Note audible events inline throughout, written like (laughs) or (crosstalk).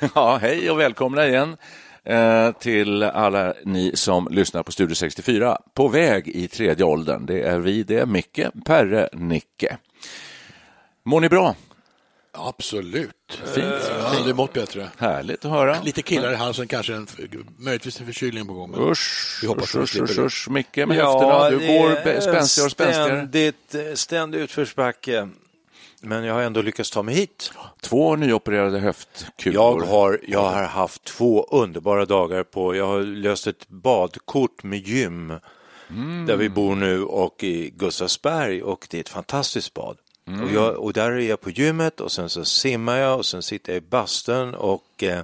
(laughs) Ja, hej och välkomna igen eh, till alla ni som lyssnar på Studio 64. På väg i tredje åldern. Det är vi, det är Micke, Perre, Nicke. Mår ni bra? Absolut. Fint. Jag har aldrig mått bättre. Härligt att höra. Lite killar i halsen, kanske en, möjligtvis en förkylning på gång. Men Usch, vi hoppas usch, att vi usch, slipper usch. Micke med höfterna. Du går spänstigare och spänstigare. Ständigt, eh, ständig utförsbacke. Men jag har ändå lyckats ta mig hit. Två nyopererade höftkulor. Jag har, jag har haft två underbara dagar på, jag har löst ett badkort med gym där vi bor nu och i Gustavsberg och det är ett fantastiskt bad. Och, jag, och där är jag på gymmet och sen så simmar jag och sen sitter jag i bastun och eh,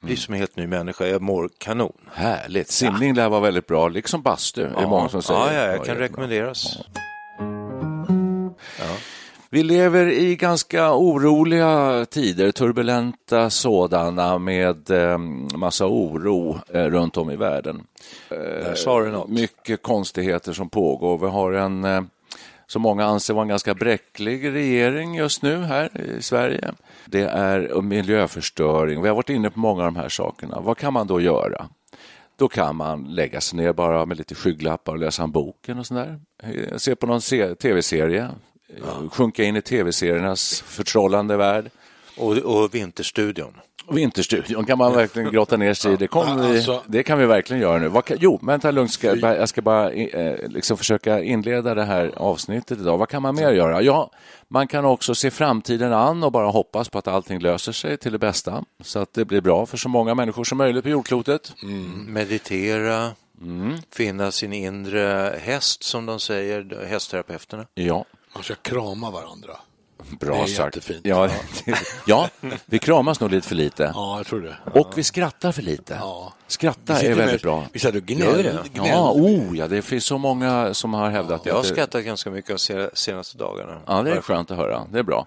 blir som en helt ny människa. Jag mår kanon. Härligt. Simning lär vara väldigt bra, liksom bastu. är det många som säger. Ja, ja, jag Ja, kan rekommenderas. Vi lever i ganska oroliga tider, turbulenta sådana med eh, massa oro eh, runt om i världen. Där sa du något. Mycket konstigheter som pågår. Vi har en, eh, som många anser vara en ganska bräcklig regering just nu här i Sverige. Det är miljöförstöring. Vi har varit inne på många av de här sakerna. Vad kan man då göra? Då kan man lägga sig ner bara med lite skygglappar och läsa en bok eller sånt där. Eh, Se på någon se- tv-serie. Eh, Sjunka in i tv-seriernas förtrollande värld. Och, och Vinterstudion. Vinterstudion kan man verkligen grotta ner sig i. Det, vi, Alltså- det kan vi verkligen göra nu. Kan, jo, vänta lugnt. Ska, jag ska bara eh, liksom försöka inleda det här avsnittet idag. Vad kan man mer göra? Ja, man kan också se framtiden an och bara hoppas på att allting löser sig till det bästa. Så att det blir bra för så många människor som möjligt på jordklotet. meditera, finna sin inre häst som de säger, hästterapeuterna. Ja, Man ska krama varandra. bra Det är sagt. jättefint. Ja, (laughs) ja, vi kramas nog lite för lite. Ja, jag tror det. Och vi skrattar för lite. Ja. Skratta är väldigt med- bra. Vi satt och Gör gnällde. det? gnällde. Ja, oh, ja, det finns så många som har hävdat Jag har skrattat ganska mycket de se- senaste dagarna. Ja, det är skönt att höra. Det är bra.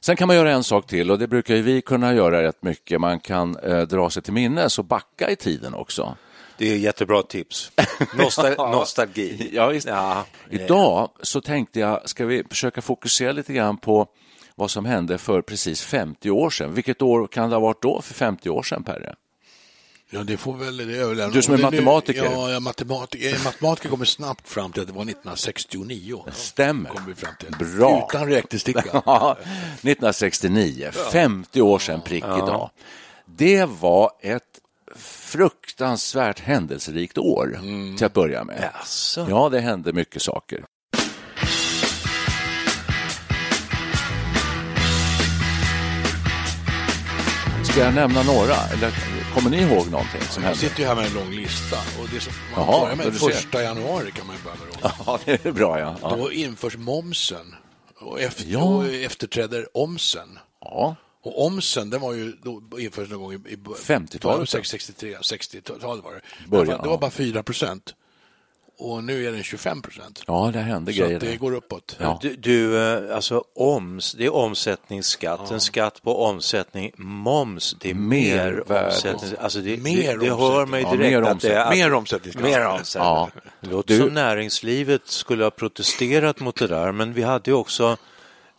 Sen kan man göra en sak till och det brukar ju vi kunna göra rätt mycket. Man kan eh, dra sig till minnes och backa i tiden också. Det är jättebra tips. (laughs) Nostal nostalgi. Ja, visst. Ja, Idag så tänkte jag, ska vi försöka fokusera lite grann på vad som hände för precis 50 år sedan. Vilket år kan det ha varit då för 50 år sedan, Perre? Ja, det får väl det överlämna. Du som är Det nu- matematiker. Ja, jag matematiker. Matematiker kommer snabbt fram till att det var 1969. Stämmer. Kommer vi fram till. Bra. Utan räknesticka. (laughs) Ja, 1969, 50 år sedan prick idag. Det var ett fruktansvärt händelserikt år till att börja med. Jaså? Ja, det hände mycket saker. Ska jag nämna några? Eller kommer ni ihåg någonting som Jag hände? sitter ju här med en lång lista. Och det som man Jaha, börjar med du ser. första januari kan man ju börja med. Då. Ja, det är bra, ja. ja. Då införs momsen. Och, efter, Ja. och efterträder omsen. ja. Och omsen, den var ju då införs någon gång i, i 50-talet. 63, 60-talet var det. Början, det var, det ja. var bara 4 procent. Och nu är den 25 procent. ja, det hände Så grejer. att det går uppåt. Ja. Du, du, eh, alltså oms, det är omsättningsskatt. En skatt på omsättning. Moms, det är mer Mervärde. omsättning. Alltså det, Mer det, det hör mig Ja, direkt mer att det är... Att, Mer omsättningsskatt. Mer omsättning. Ja. Det låter som näringslivet skulle ha protesterat mot det där, men vi hade ju också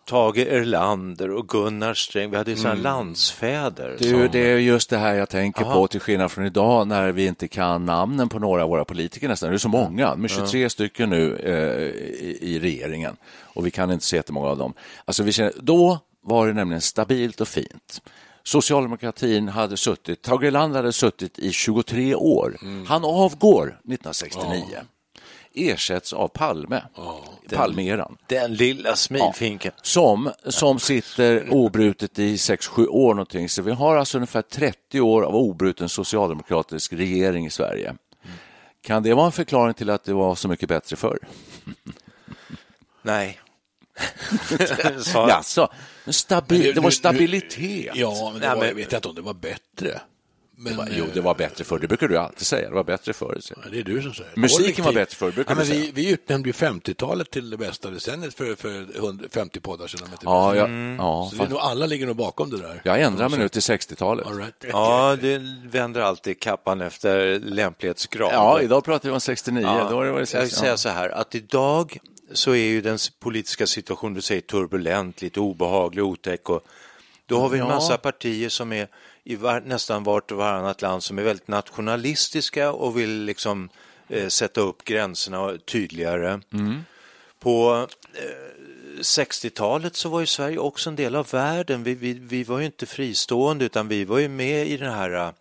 Tage Erlander och Gunnar Sträng. Vi hade ju sådana Mm. landsfäder. Du, som- det är just det här jag tänker på, till skillnad från idag när vi inte kan namnen på några av våra politiker nästan. Det är så många, med 23 stycken nu eh, i, i regeringen och vi kan inte se jättemånga av dem. Alltså, vi känner, då var det nämligen stabilt och fint. Socialdemokratin hade suttit, Tage Erlander hade suttit i 23 år. Han avgår 1969. Ersätts av Palme, Palme-eran. Den lilla smilfinken. Som, som sitter obrutet i 6-7 år någonting. Så vi har alltså ungefär 30 år av obruten socialdemokratisk regering i Sverige. Kan det vara en förklaring till att det var så mycket bättre förr? (laughs) Nej. (laughs) Jaså, stabil, det var stabilitet. Ja, men, det var, men- jag vet inte om det var bättre. Men, Va- Jo, det var bättre förr. Det brukar du alltid säga. Det var bättre förr. eh, Det är du som säger. Musiken var bättre förr, brukar ja, men vi, vi utnämnde ju 50-talet till det bästa decenniet för, för 100 50 poddar sedan. Ja, Mm. ja, Så fast, nog, alla ligger nog bakom det där. jag ändrar mig nu till 60-talet. All right. Ja, du vänder alltid kappan efter lämplighetsgrad. Ja, idag pratar vi om 69. Ja, Då var det jag vill 60. säga så här, att idag så är ju den politiska situationen, du säger turbulent, lite obehaglig, otäck och då har vi en Ja. massa partier som är i var, nästan vart och varannat land som är väldigt nationalistiska och vill liksom eh, sätta upp gränserna tydligare. På eh, 60-talet så var ju Sverige också en del av världen. Vi, vi, vi var ju inte fristående utan vi var ju med i den här eh,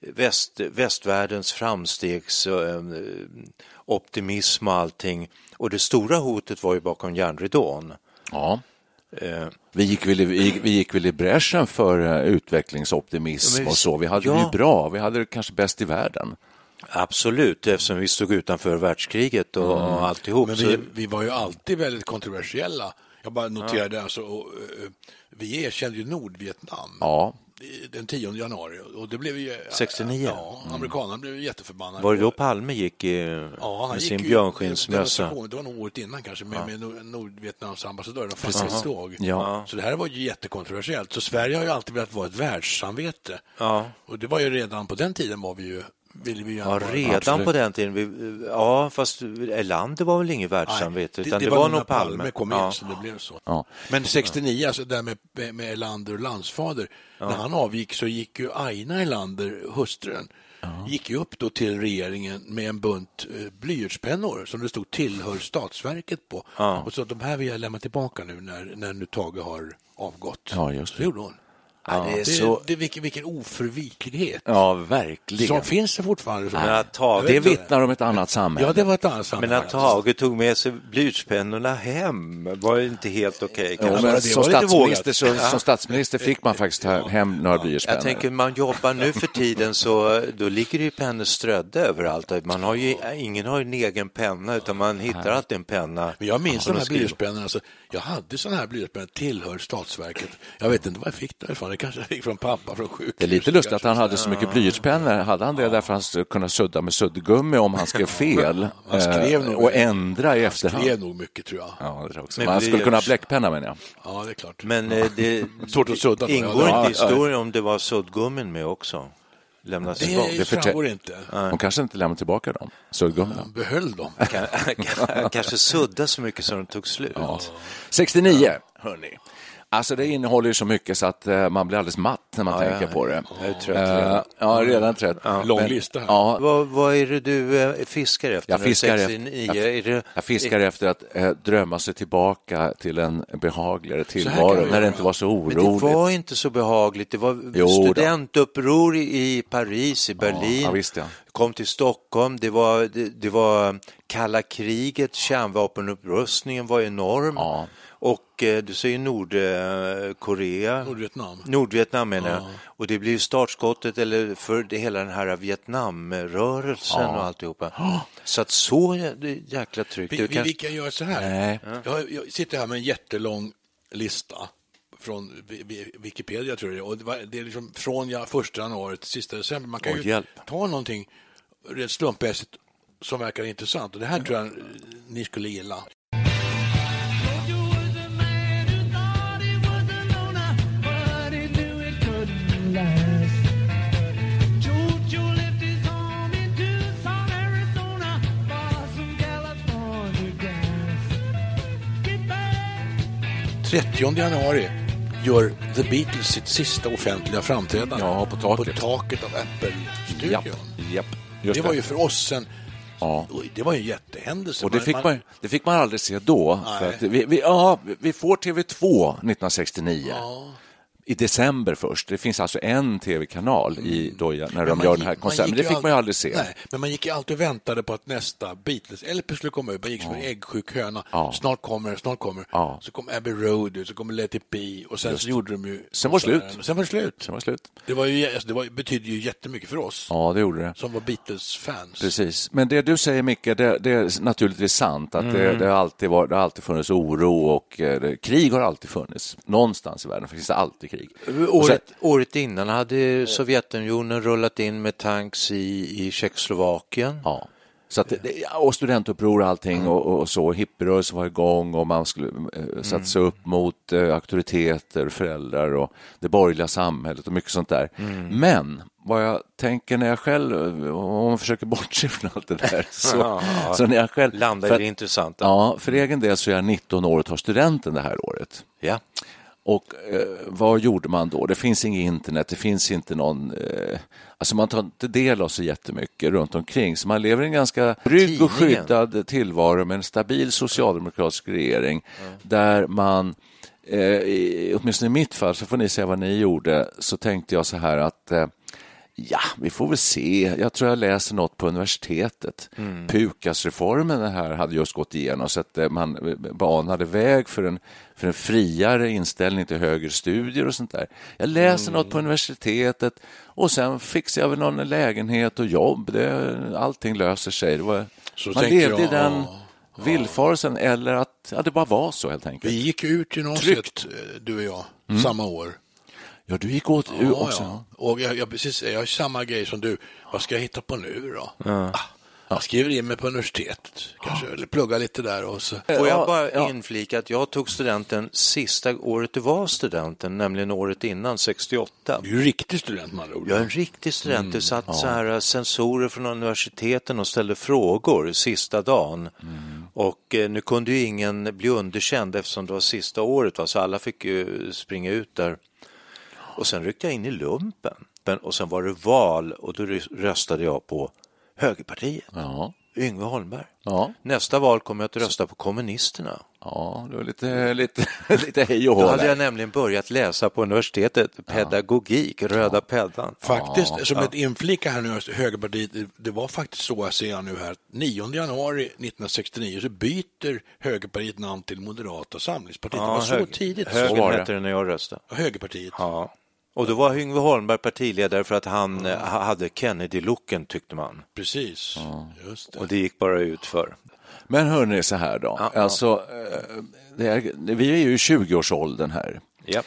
väst, västvärldens framstegs eh, och allting. Och det stora hotet var ju bakom järnridån. Ja. Eh, Vi gick, väl, i- vi, gick, vi väl i bräschen för eh, utvecklingsoptimism Ja, men vi- och så. Vi hade det ja. ju bra. Vi hade det kanske bäst i världen. absolut, eftersom vi stod utanför världskriget och, och alltihop. Men så, vi, vi var ju alltid väldigt kontroversiella. Jag bara noterade alltså, och, eh, vi erkände ju Nordvietnam Ja, den 10 januari och det blev ju... 69? Ja, amerikanerna blev ju jätteförbannade. var det då Palme gick i, Ja, han med gick sin demonstration, Det var nog året innan kanske, med, med Nord- Nordvietnams ambassadör, ihåg. Ja. Så det här var ju jättekontroversiellt. Så Sverige har ju alltid velat vara ett världssamvete. Ja. Och det var ju redan på den tiden var vi ju, ville vi gärna Ja, redan Absolut. på den tiden. Vi, ja, fast Erlander var väl inget världssamvete, utan det, var, nog nog när Palme. kom in ja. så det blev så. Ja. Men 69, alltså där med, med, Erlander och landsfader, när han avgick så gick ju Aina Erlander, hustrun, gick ju upp då till regeringen med en bunt eh, blyertspennor som det stod tillhör statsverket på. Och så de här vill jag lämna tillbaka nu när, när nu Tage har avgått. Ja, just Så gjorde hon. Ja, det är Det, så... det, vilken, vilken oförvitlighet. Ja, verkligen. Som finns det fortfarande. Men att Tage, Det vittnar om ett annat samhälle. Ja, det var ett annat sammanhang. men att Tage tog med sig blyertspennorna hem var inte helt okej. Jo, kanske. men som, statsminister, så, som statsminister fick man faktiskt hem några blyertspennor. Jag tänker, man jobbar nu för tiden så då ligger det ju pennor strödda överallt. Man har ju, ingen har ju en egen penna utan man hittar alltid en penna. Men jag minns de här skriver. blyertspennarna. Alltså, jag hade sådana här blyertspennor, tillhör Statsverket. Jag vet inte var jag fick det ifrån. Det kanske fick från pappa från sjukhus. Det är lite lustigt att han hade så mycket blyertspennor. Hade han det därför att han skulle kunna sudda med suddgummi om han skrev (laughs) fel Han skrev eh, nog- och ändra i Han efterhand? skrev nog mycket tror jag. Ja, det tror jag också. Men han skulle kunna ha bläckpenna menar jag. Ja, det är klart. Men eh, det (laughs) Svårt att sudda ingår ja. inte i historien om det var suddgummin med också. Lämnas Det, tillbaka. det förtä- framgår inte. Hon kanske inte lämnar tillbaka dem, suddgummina. Han behöll dem. Kan- (laughs) kan- Kanske sudda så mycket så de tog slut. 69, hörni. Alltså det innehåller ju så mycket så att eh, man blir alldeles matt när man Ja, tänker ja. på det. Jag är trött Eh, redan. ja, redan trött. Lång Men- lista. Ja, Vad, vad är det du eh, fiskar efter? Jag fiskar, 69? efter, jag, Är det, jag fiskar efter att eh, drömma sig tillbaka till en behagligare tillvaro när det inte var så Men oroligt. det var inte så behagligt. Det var Jo då. studentuppror i, i Paris, i Berlin. ja, visst, ja. Kom till Stockholm. Det var, det, det var kalla kriget, kärnvapenupprustningen var enorm. Ja. Och eh, du säger Nordkorea. Nordvietnam. Nordvietnam menar jag. Och det blir startskottet eller för det, hela den här Vietnamrörelsen och alltihopa. Så att så jä- jäkla tryggt. Vi, kan- vi kan göra så här. Nej. Jag, jag sitter här med en jättelång lista från Wikipedia tror jag det är. och det, är liksom från ja, första januari till sista december. Man kan Åh, ju hjälp. ta någonting rätt slumpmässigt som verkar intressant och det här tror jag ni skulle gilla. 30 januari gör The Beatles sitt sista offentliga framträdande. Ja, på taket. På taket av Apple-studion. Japp, japp. Just Det var ju för oss sen... Ja. Det var ju en jättehändelse. Och det fick man, det fick man aldrig se då. Vi, vi, ja, vi får TV2 1969. I december först. Det finns alltså en tv-kanal i då, när Men de gör gick- den här konserten. Men det fick man ju aldrig se. Nej, men man gick ju alltid och väntade på att nästa Beatles-LP skulle komma ut. Man gick som en äggsjuk höna. Ja. Snart kommer snart kommer. Ja. Så kom Abbey Road ut, så kom Let it be och sen så gjorde de ju... Sen var slut. Sen var det slut. Sen var det slut. Det, var ju, alltså, det var, betydde ju jättemycket för oss Ja, det gjorde det. som var Beatles-fans. Precis. Men det du säger, Micke, det, det är naturligtvis sant. Att det, det, har alltid varit, det har alltid funnits oro och eh, det, krig har alltid funnits. Någonstans i världen finns det alltid krig. Och sen- Året, året innan hade Sovjetunionen rullat in med tanks i, i Tjeckoslovakien. Ja. Så att och studentuppror och allting och, och så. Hippierörelsen var igång och man skulle eh, sätta sig upp mot eh, auktoriteter, föräldrar och det borgerliga samhället och mycket sånt där. Men vad jag tänker när jag själv, om man försöker bortse (laughs) från allt det där, så, Ja, så när jag själv... Landar i det intressanta. Ja, för egen del så är jag 19 år och tar studenten det här året. Ja. Och eh, vad gjorde man då? Det finns inget internet, det finns inte någon... Eh, alltså man tar inte del av så jättemycket runt omkring. Så man lever i en ganska trygg och skyddad tillvaro med en stabil socialdemokratisk regering där man, eh, i, åtminstone i mitt fall, så får ni säga vad ni gjorde, så tänkte jag så här att eh, Ja, vi får väl se. Jag tror jag läser något på universitetet. PUKAS-reformen den här hade just gått igenom så att eh, man banade väg för en, för en friare inställning till högre studier och sånt där. Jag läser något på universitetet och sen fixar jag väl någon lägenhet och jobb. Det, allting löser sig. Det var, Så man levde i jag, den ja, villfarelsen eller att ja, det bara var så helt enkelt. Vi gick ut gymnasiet, eh, du och jag, Mm. samma år. Ja, du gick åt Ja, också. ja. Och jag, jag, precis, jag har samma grej som du. Vad ska jag hitta på nu då? Ah, jag skriver in mig på universitetet, kanske, eller pluggar lite där och så. Får Ja, jag bara ja. inflika att jag tog studenten sista året du var studenten, nämligen året innan, 68. Du är ju riktig student med andra. Jag är en riktig student. Det satt så här sensorer från universiteten och ställde frågor sista dagen. Och eh, nu kunde ju ingen bli underkänd eftersom det var sista året, va? så alla fick ju springa ut där. Och sen ryckte jag in i lumpen. Men- Och sen var det val och då rö- röstade jag på Högerpartiet. Ja, Yngve Holmberg. ja, Nästa val kommer jag att rösta på kommunisterna. ja, det var lite, (laughs) lite, lite hej och Då hå hade där. jag nämligen börjat läsa på universitetet pedagogik, röda peddan. Faktiskt, som ett inflika här nu, Högerpartiet, det- var faktiskt så, jag ser nu här, 9 januari 1969 så byter Högerpartiet namn till Moderata samlingspartiet. det var så hög- tidigt. Högern var det. hette det när jag röstade. Ja, Högerpartiet. Ja. Och då var Yngve Holmberg partiledare för att han eh, ha- hade Kennedy-looken tyckte man. Precis, just det. Och det gick bara ut för. Men hörni, så här då. Ja, ja. alltså, eh, det är, vi är ju i 20-årsåldern här. Ja.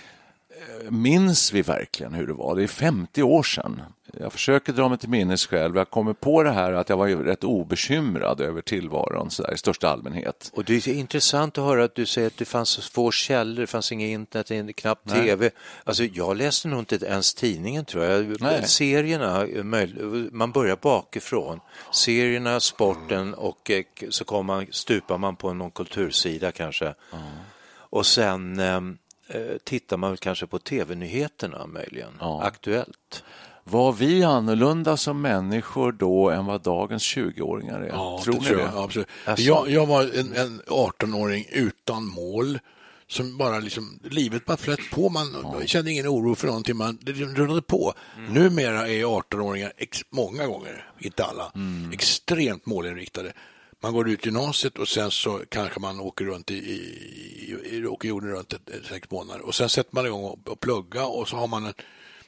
Minns vi verkligen hur det var? Det är 50 år sedan. Jag försöker dra mig till minnes själv. Jag kommer på det här att jag var rätt obekymrad över tillvaron så där, i största allmänhet. Och det är intressant att höra att du säger att det fanns så få källor, det fanns inget internet, knappt tv. Alltså jag läste nog inte ens tidningen tror jag. Nej. Serierna, man börjar bakifrån. Serierna, sporten och eh, så kommer man, stupar man på någon kultursida kanske. Och sen ehm, eh, tittar man väl kanske på tv-nyheterna möjligen, Ja. Aktuellt. Var vi annorlunda som människor då än vad dagens 20-åringar är? Ja, tror det ni tror det? jag. Ja, absolut. Alltså. Jag, jag var en, en 18-åring utan mål. Som bara liksom, livet bara flöt på. Man kände ingen oro för någonting. Man, det liksom rullade på. Mm. Numera är 18-åringar, ex, många gånger, inte alla, Mm. extremt målinriktade. Man går ut gymnasiet och sen så kanske man åker runt i, i, i åker jorden runt ett, ett, sex månader. Och sen sätter man igång och, och plugga och så har man en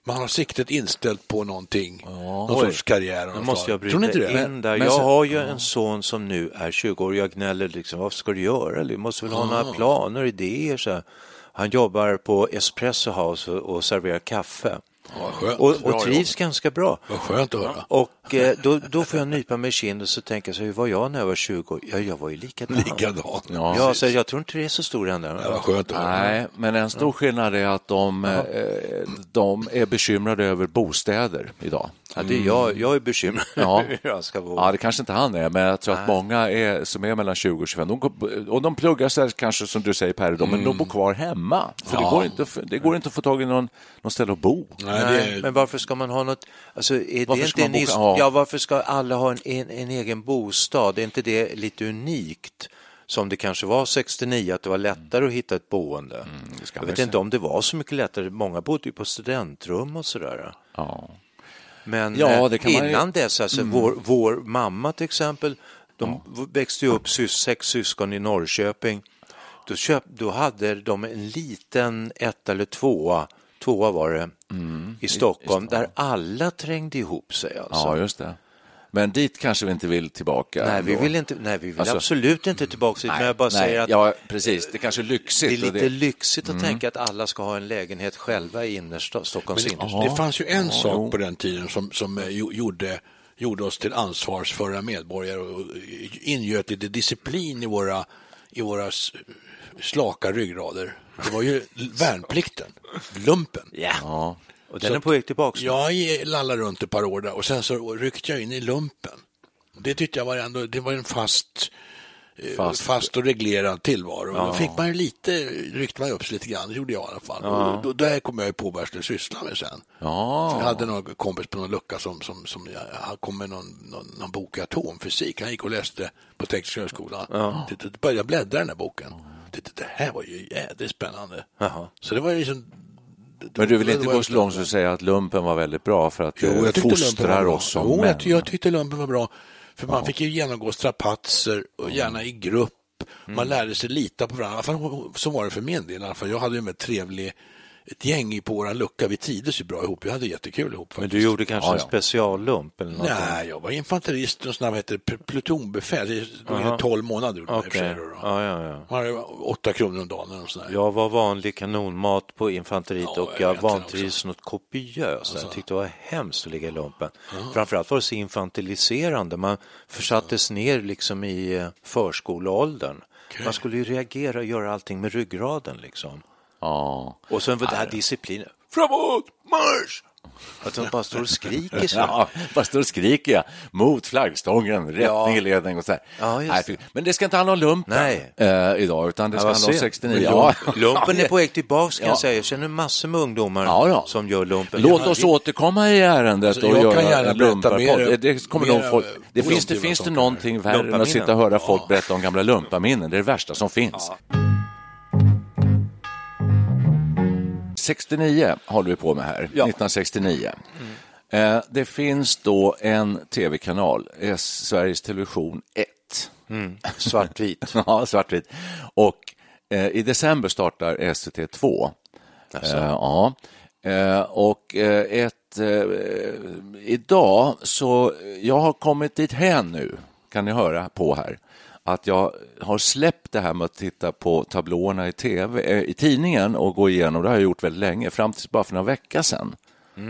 man har siktet inställt på någonting, någon Oj. sorts karriär. Nu måste jag bryta inte det? in där. Men jag sen- har ju en son som nu är 20 år. Jag gnäller liksom, vad ska du göra? Du måste väl ha några planer, idéer? Så här. Han jobbar på Espresso House och, och serverar kaffe. Ja, och, Bra och trivs ganska bra. Vad skönt att höra. Och eh, då, då får jag nypa mig i kinden och så tänker jag så hur var jag när jag var 20 år? Ja, jag var ju likadan. Likadan. Ja. Ja, så jag tror inte det är så stor ändring. Ja, vad skönt att höra. Nej, men en stor skillnad är att de, eh, de är bekymrade över bostäder idag. Ja, det är jag, jag är bekymrad Ja. (laughs) hur jag ska bo. Ja, det kanske inte han är, men jag tror att många är, som är mellan 20 och 25, de, och de pluggar sig kanske som du säger Per, då, men de bor kvar hemma. För det, går inte, det går inte att få tag i någon, någon ställe att bo. Nej, det Nej, är... men varför ska man ha något... Alltså, är Varför det inte en, boka- ja. ja. varför ska alla ha en, en, en egen bostad? Är inte det lite unikt? Som det kanske var 69, att det var lättare att hitta ett boende. Mm, Jag vet inte om det var så mycket lättare. Många bodde ju på studentrum och sådär. Ja. Men Ja, eh, man ju- Mm. innan dess, alltså, vår, vår mamma till exempel, de växte ju upp sys, sex syskon i Norrköping. Då, köp, då hade de en liten ett eller tvåa, tvåa var det, i Stockholm, där alla trängde ihop sig. Alltså. ja, just det. Men dit kanske vi inte vill tillbaka. nej, vi vill, inte, nej, vi vill Alltså- absolut inte tillbaka dit, men jag bara nej, säger att Ja, precis. Det kanske är lyxigt. det är lite lyxigt att tänka att alla ska ha en lägenhet själva i innerstad, Stockholms innerstad. Det fanns ju en jo. sak på den tiden som, som eh, jo- gjorde, gjorde oss till ansvarsföra medborgare och ingöt lite disciplin i våra, i våra slaka ryggrader. Det var ju värnplikten, lumpen. Ja. Och den är på väg tillbaka. Jag lallade runt ett par år där och sen så ryckte jag in i lumpen. Det tyckte jag var ändå, det var en fast, eh, Fast. fast, och reglerad tillvaro. Då fick man ju lite, ryckte man upp sig lite grann, det gjorde jag i alla fall. Och då, där kom jag ju på vad jag skulle syssla med sen. Ja. Jag hade någon kompis på någon lucka som, som, som jag, han kom med någon, någon, någon bok i atomfysik. Han gick och läste på Tekniska högskolan. Det, det började bläddra i den här boken. Det, det, här var ju jädrigt spännande. Jaha. Så det var ju liksom... Men du vill inte gå så långt som att säga att lumpen var väldigt bra för att Jo, det jag tyckte fostrar oss som jo, män? jag, ty- jag tyckte lumpen var bra. För man fick ju genomgå strapatser, och gärna i grupp. Mm. Man lärde sig lita på varandra. Så var det för min del. I alla fall. Jag hade ju en trevlig ett gäng på våran lucka. Vi trivdes ju bra ihop. Vi hade jättekul ihop. Men Faktiskt. du gjorde kanske Ja, en ja. speciallump eller något? Nej, jag var infanterist och vad heter det, plutonbefäl. Det 12 månader man i och för sig Okej. då, då. Ja, ja, ja. Man hade åtta kronor om dagen eller något sånt där. Jag var vanlig kanonmat på infanteriet Ja, och jag vantrivs något kopiöst. Jag tyckte det var hemskt att ligga i lumpen. Framförallt var det så infantiliserande. Man försattes ner liksom i eh, förskoleåldern. Man skulle ju reagera och göra allting med ryggraden liksom. Ja. Och sen var det här disciplinen. Framåt, marsch! Att de bara står och skriker så. (laughs) Ja, bara står och skriker jag mot flaggstången, rättning Ja. i ledning och så här. Ja, Nej, det. fy- Men det ska inte handla om lumpen Nej. eh, idag, utan det ska handla om synd. 69. Men Ja. lump- Lumpen är på väg tillbaka kan Ja. jag säga. Jag känner massor med ungdomar Ja, ja. som gör lumpen. Låt oss återkomma i ärendet Alltså, och jag göra kan gärna en berätta lumparpodd. mer- Det, kommer mer folk, det finns, det, finns det någonting värre än att sitta och höra folk berätta om gamla lumpaminnen. Det är det värsta som finns. 69 håller vi på med här, 1969. Eh, Det finns då en tv-kanal, S- Sveriges Television 1. Svartvit. (laughs) Ja, svartvit. Och eh, i december startar SVT2. Eh, ja. Eh, och eh, ett, eh, idag så, jag har kommit dit hän nu, kan ni höra på här, att jag har släppt det här med att titta på tablåerna i, TV, eh, i tidningen och gå igenom, det har jag gjort väldigt länge, fram till bara för några veckor sedan.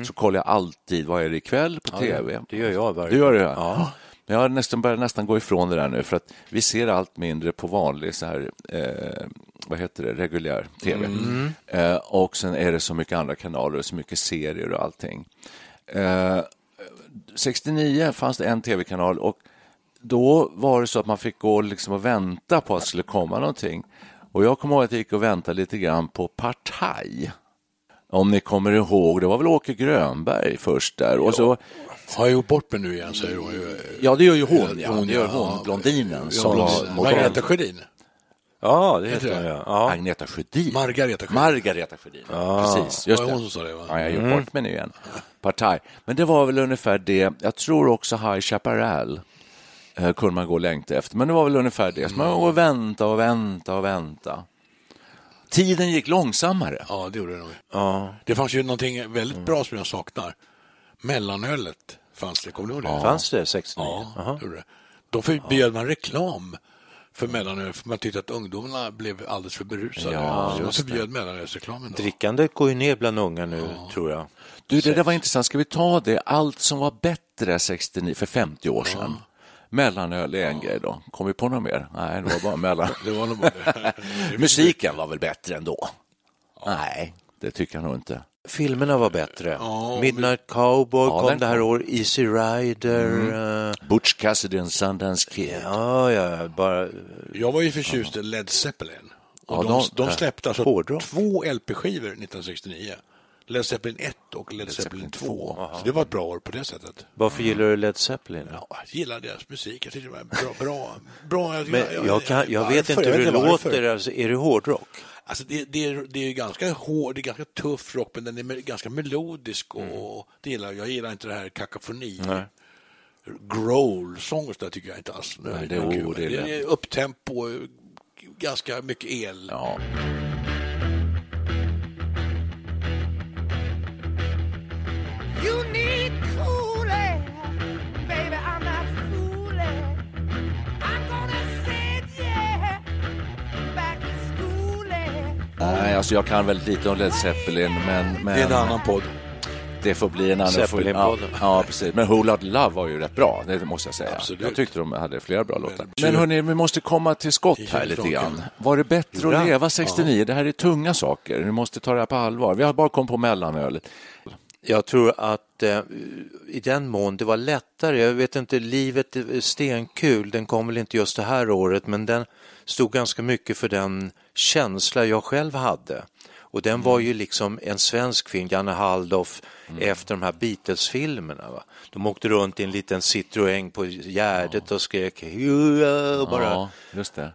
Så kollar jag alltid, vad är det ikväll på TV? det gör jag varje Du gör det? Ja. Men jag har nästan börjat nästan gå ifrån det där nu för att vi ser allt mindre på vanlig så här, eh, vad heter det, reguljär tv. Eh, och sen är det så mycket andra kanaler och så mycket serier och allting. Eh, 69 fanns det en tv-kanal och då var det så att man fick gå liksom och vänta på att det skulle komma någonting. Och jag kommer ihåg att jag gick och väntade lite grann på Partaj. Om ni kommer ihåg, det var väl Åke Grönberg först där. Och så, Har jag gjort bort mig nu igen, säger hon. Ja, det gör ju hon. Ja. Hon, det gör ja. hon, blondinen. Ja, som blondinen. var. Margareta Sjödin. Ja, det Heter det? jag. Ja. Agneta Sjödin. Margareta Sjödin. Margareta Sjödin. Precis, just Var det det. hon som sa det, va? Ja, jag har gjort bort mig nu igen. Partaj. Men det var väl ungefär det. Jag tror också High Chaparral eh, kunde man gå och längta efter. Men det var väl ungefär det. Så man går och vänta och vänta och vänta. Tiden gick långsammare. Ja, det gjorde det nog. Ja. Det fanns ju någonting väldigt bra som jag saknar. Mellanölet fanns det, kommer du ihåg det? Fanns det 69? Ja, det gjorde det. Då förbjöd man reklam för mellanöl, för man tyckte att ungdomarna blev alldeles för berusade. Ja, så man förbjöd mellanölsreklamen. Då. Drickandet går ju ner bland unga nu, tror jag. Du, det där var intressant. Ska vi ta det? Allt som var bättre 69, för 50 år sedan. Mellanöl är en grej då. Kom vi på något mer? Nej, det var bara mellan... (laughs) Det var nog bara... (laughs) Musiken var väl bättre ändå? Nej, det tycker jag nog inte. Filmerna var bättre. Ja, Midnight Cowboy Ja, kom den det här året, Easy Rider. eh, Butch Cassidy and Sundance Kid. ja, ja, bara... Jag var ju förtjust i Led Zeppelin. Och Ja, de, de- de släppte alltså Hårdrock. två LP-skivor 1969. Led Zeppelin 1 och Led Zeppelin 2. Så det var ett bra år på det sättet. Varför gillar du Led Zeppelin? Ja, jag gillar deras musik. Jag tyckte det var bra. bra, bra. Jag, Men jag, kan, jag vet varför? inte Jag hur det låter. Alltså, är det hårdrock? Alltså det, det, är, det är ganska hård, det är ganska tuff rock, men den är ganska melodisk och det gillar jag. Gillar inte det här kakafoni. Growl-sång där tycker jag inte alls. Nej, det är- det är det är upptempo, ganska mycket el. Ja. Nej, alltså jag kan väldigt lite om Led Zeppelin, men, men Det är en annan podd. det får bli en annan... Zeppelin-podden. Ja, ja, precis. Men Who Loud Love var ju rätt bra, det måste jag säga. Absolut. Jag tyckte de hade flera bra låtar. Men- Men hörni, vi måste komma till skott här lite grann. Var det bättre att leva 69? Det här är tunga saker. Ni måste ta det här på allvar. Vi har bara kommit på mellanölet. Jag tror att eh, i den mån det var lättare, jag vet inte, livet är stenkul, den kom väl inte just det här året, men den stod ganska mycket för den känsla jag själv hade. Och den var ju liksom en svensk film, Janne Halldorf, efter de här Beatles-filmerna. Va? De åkte runt i en liten Citroën på Gärdet och skrek "Hurra", och bara Ja, just det.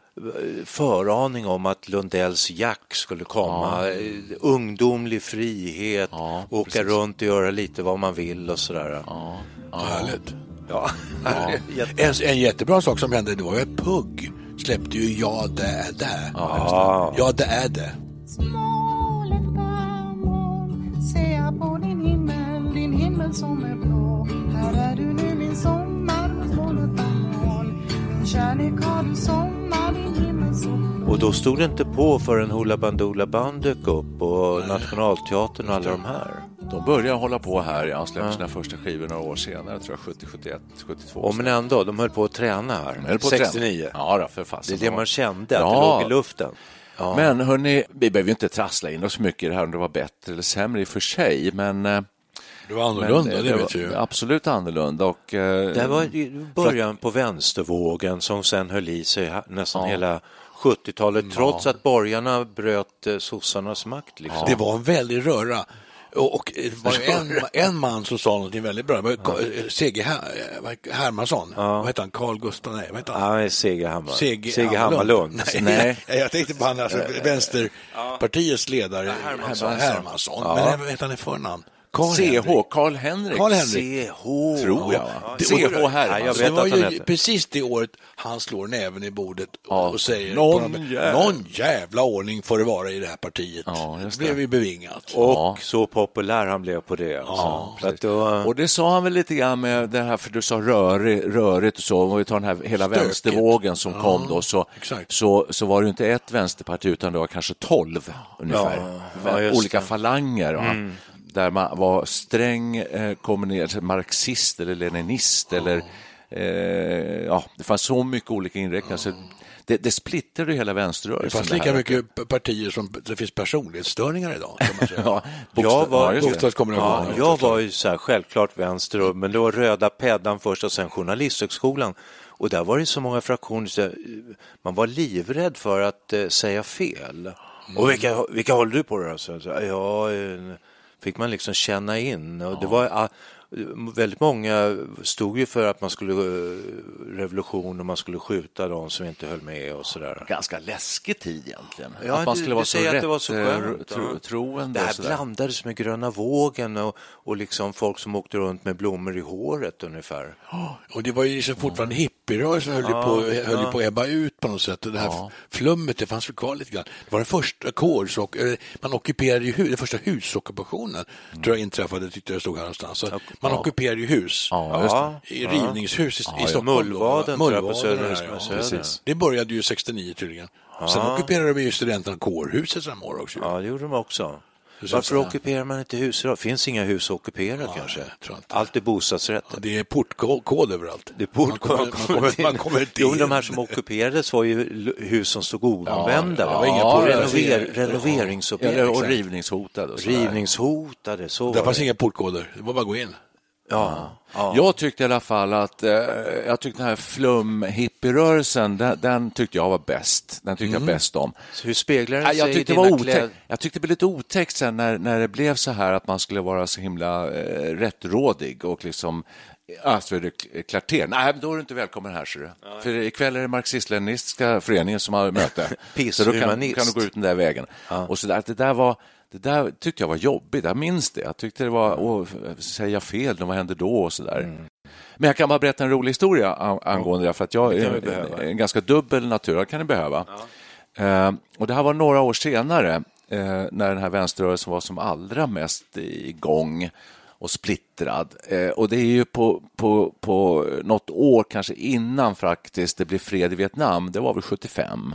föraning om att Lundells Jack skulle komma. Eh, Ungdomlig frihet, Ja, åka precis. runt och göra lite vad man vill och sådär. Ja. Härligt. Ja. (laughs) En, en jättebra sak som hände, det var ju att Pugg släppte ju Ja, det är det. Ja. Ja, det är det. Smålet mån ser jag på din himmel, din himmel som är blå. Här är du nu min sommar, smålet mån. Min kärlek har du sommar, din himmel så blå. Och då stod det inte på förrän Hoola Bandoola Band dök upp och Nationalteatern och alla de här. De började hålla på här, ja. Han släppte sina första skivor några år senare, tror jag, 70, 71, 72. Och men ändå, de höll på att träna här. De höll på att träna. 69. Ja, då, för Det fasen. är det man kände, att Ja. det låg i luften. Ja. Men hörni, vi behöver ju inte trassla in oss så mycket i det här om det var bättre eller sämre i och för sig, men... eh, Det var annorlunda, men, eh, det, vet ju. Absolut annorlunda och... eh, Det var början på vänstervågen som sen höll i sig nästan Ja. hela 70-talet trots att borgarna bröt eh, sossarnas makt. Liksom. Det var en väldig röra. Och, det var en, en man som sa någonting väldigt bra. Ka- C.G. Vad- Hermansson. Vad heter han? Carl Gustav? Nej, vad heter han? Ja, Segerhammar. C.G. Segerhammarlund. Nej, Nej. jag tänkte på han, alltså, vänsterpartiets ledare Hermansson. Hermansson. Ja. Men vad heter han i förnamn? Karl CH, Karl Henrik. Karl Henrik. CH. Tror jag. Ja, CH Ja, vet det var att han ju precis det året han slår näven i bordet och, Ja. och säger Någon på jävla- någon jävla ordning får det vara i det här partiet. Ja, det blev ju bevingat. Och Ja. så populär han blev på det. Alltså. Så att då, Och det sa han väl lite grann med det här, för du sa rörig, rörigt och så, om vi tar den här hela Stökigt. vänstervågen som kom då, så, exakt. så, så var det inte ett vänsterparti utan det var kanske tolv ungefär. Ja, ja, just Olika det. falanger. Va? Där man var sträng eh, kommunist, marxist eller leninist eller eh, ja, det fanns så mycket olika inriktningar. Så det, det splittrade hela Det vänsterrörelsen. fanns det lika här. mycket partier som det finns personlighetsstörningar idag. (laughs) Ja, jag var, ja, just det. Bokstavskombinationer. ja, jag var ju så här, självklart vänster, men det var röda peddan först och sen Journalisthögskolan. Och där var det så många fraktioner, så eh, man var livrädd för att eh, säga fel. Och vilka, vilka håller du på då? Så, så, ja, eh, fick man liksom känna in. Och det var, ah, väldigt många stod ju för att man skulle eh, revolution och man skulle skjuta de som inte höll med och sådär. Ganska läskig tid egentligen. Ja, att man du- skulle du vara så säger att rätt det var så eh, skönt, tro, ja. troende. Det här blandades med gröna vågen och, och liksom folk som åkte runt med blommor i håret ungefär. Och det var ju liksom fortfarande hippierörelsen höll, ju på, höll ju på att ebba ut på något sätt. Och det här flummet, det fanns väl kvar lite grann. Det var den första eller man ockuperade ju hus, den första husockupationen tror jag inträffade, tyckte jag stod här någonstans. Så man ockuperade ju hus. Ja. I rivningshus i, i ja. Stockholm. Mullvaden, tror jag, på Mullvaden, Söder- ja, ja. Söder. Det började ju 69 tydligen. Sen ockuperade vi ju studenterna kårhuset samma år också. Ja, det gjorde de också. Varför ockuperar man inte hus idag? Finns inga hus att ockupera kanske? tror inte. Allt är bostadsrätter. Det är portkod överallt. Det är port- man kommer, man kommer, man kommer inte (laughs) Jo, de här som ockuperades var ju hus som stod oanvända. ja, renover, Ja. renoveringsobjekt. Eller, och rivningshotade. Och. Rivningshotade, så Det var fanns inga portkoder, det var bara att gå in. Ja. Ja. Jag tyckte i alla fall att eh, jag tyckte den här flum-hippierörelsen, den, den tyckte jag var bäst. Den tyckte jag bäst om. Så hur speglar den Ja, sig jag i tyckte dina kläder? Jag tyckte det blev lite otäckt sen när, när det blev så här att man skulle vara så himla eh, rättrådig och liksom Astrid Klartén. Nej, då är du inte välkommen här, ser du. För ikväll är det marxist-leninistiska föreningen som har möte. (laughs) Så då kan, kan du gå ut den där vägen. Och så där, det där var det där tyckte jag var jobbigt, jag minns det. Jag tyckte det var, åh, säga fel, vad hände då och så där. Men jag kan bara berätta en rolig historia an- angående det, för att jag är en, ganska dubbel natur, det kan ni behöva. Eh, och det här var några år senare, eh, när den här vänsterrörelsen var som allra mest igång och splittrad. Eh, och det är ju på, på, på något år, kanske innan faktiskt det blev fred i Vietnam, det var väl 75.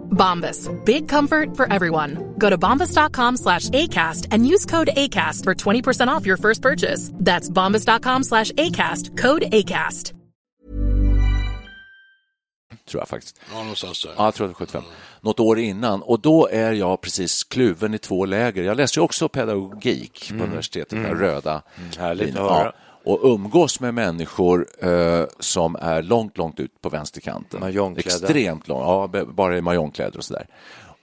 Bombas. Big comfort for everyone. Go to bombas.com slash ACAST and use code ACAST for 20% off your first purchase. That's bombas.com slash ACAST. Code ACAST. tror jag faktiskt. Ja, någonstans där. Ja, jag tror det var 75. Något år innan. Och då är jag precis kluven i två läger. Jag läste ju också pedagogik på universitetet, den röda Härligt linjen. att höra. Och umgås med människor eh, som är långt, långt ut på vänsterkanten. Extremt långt, ja, bara i mahjongkläder och sådär.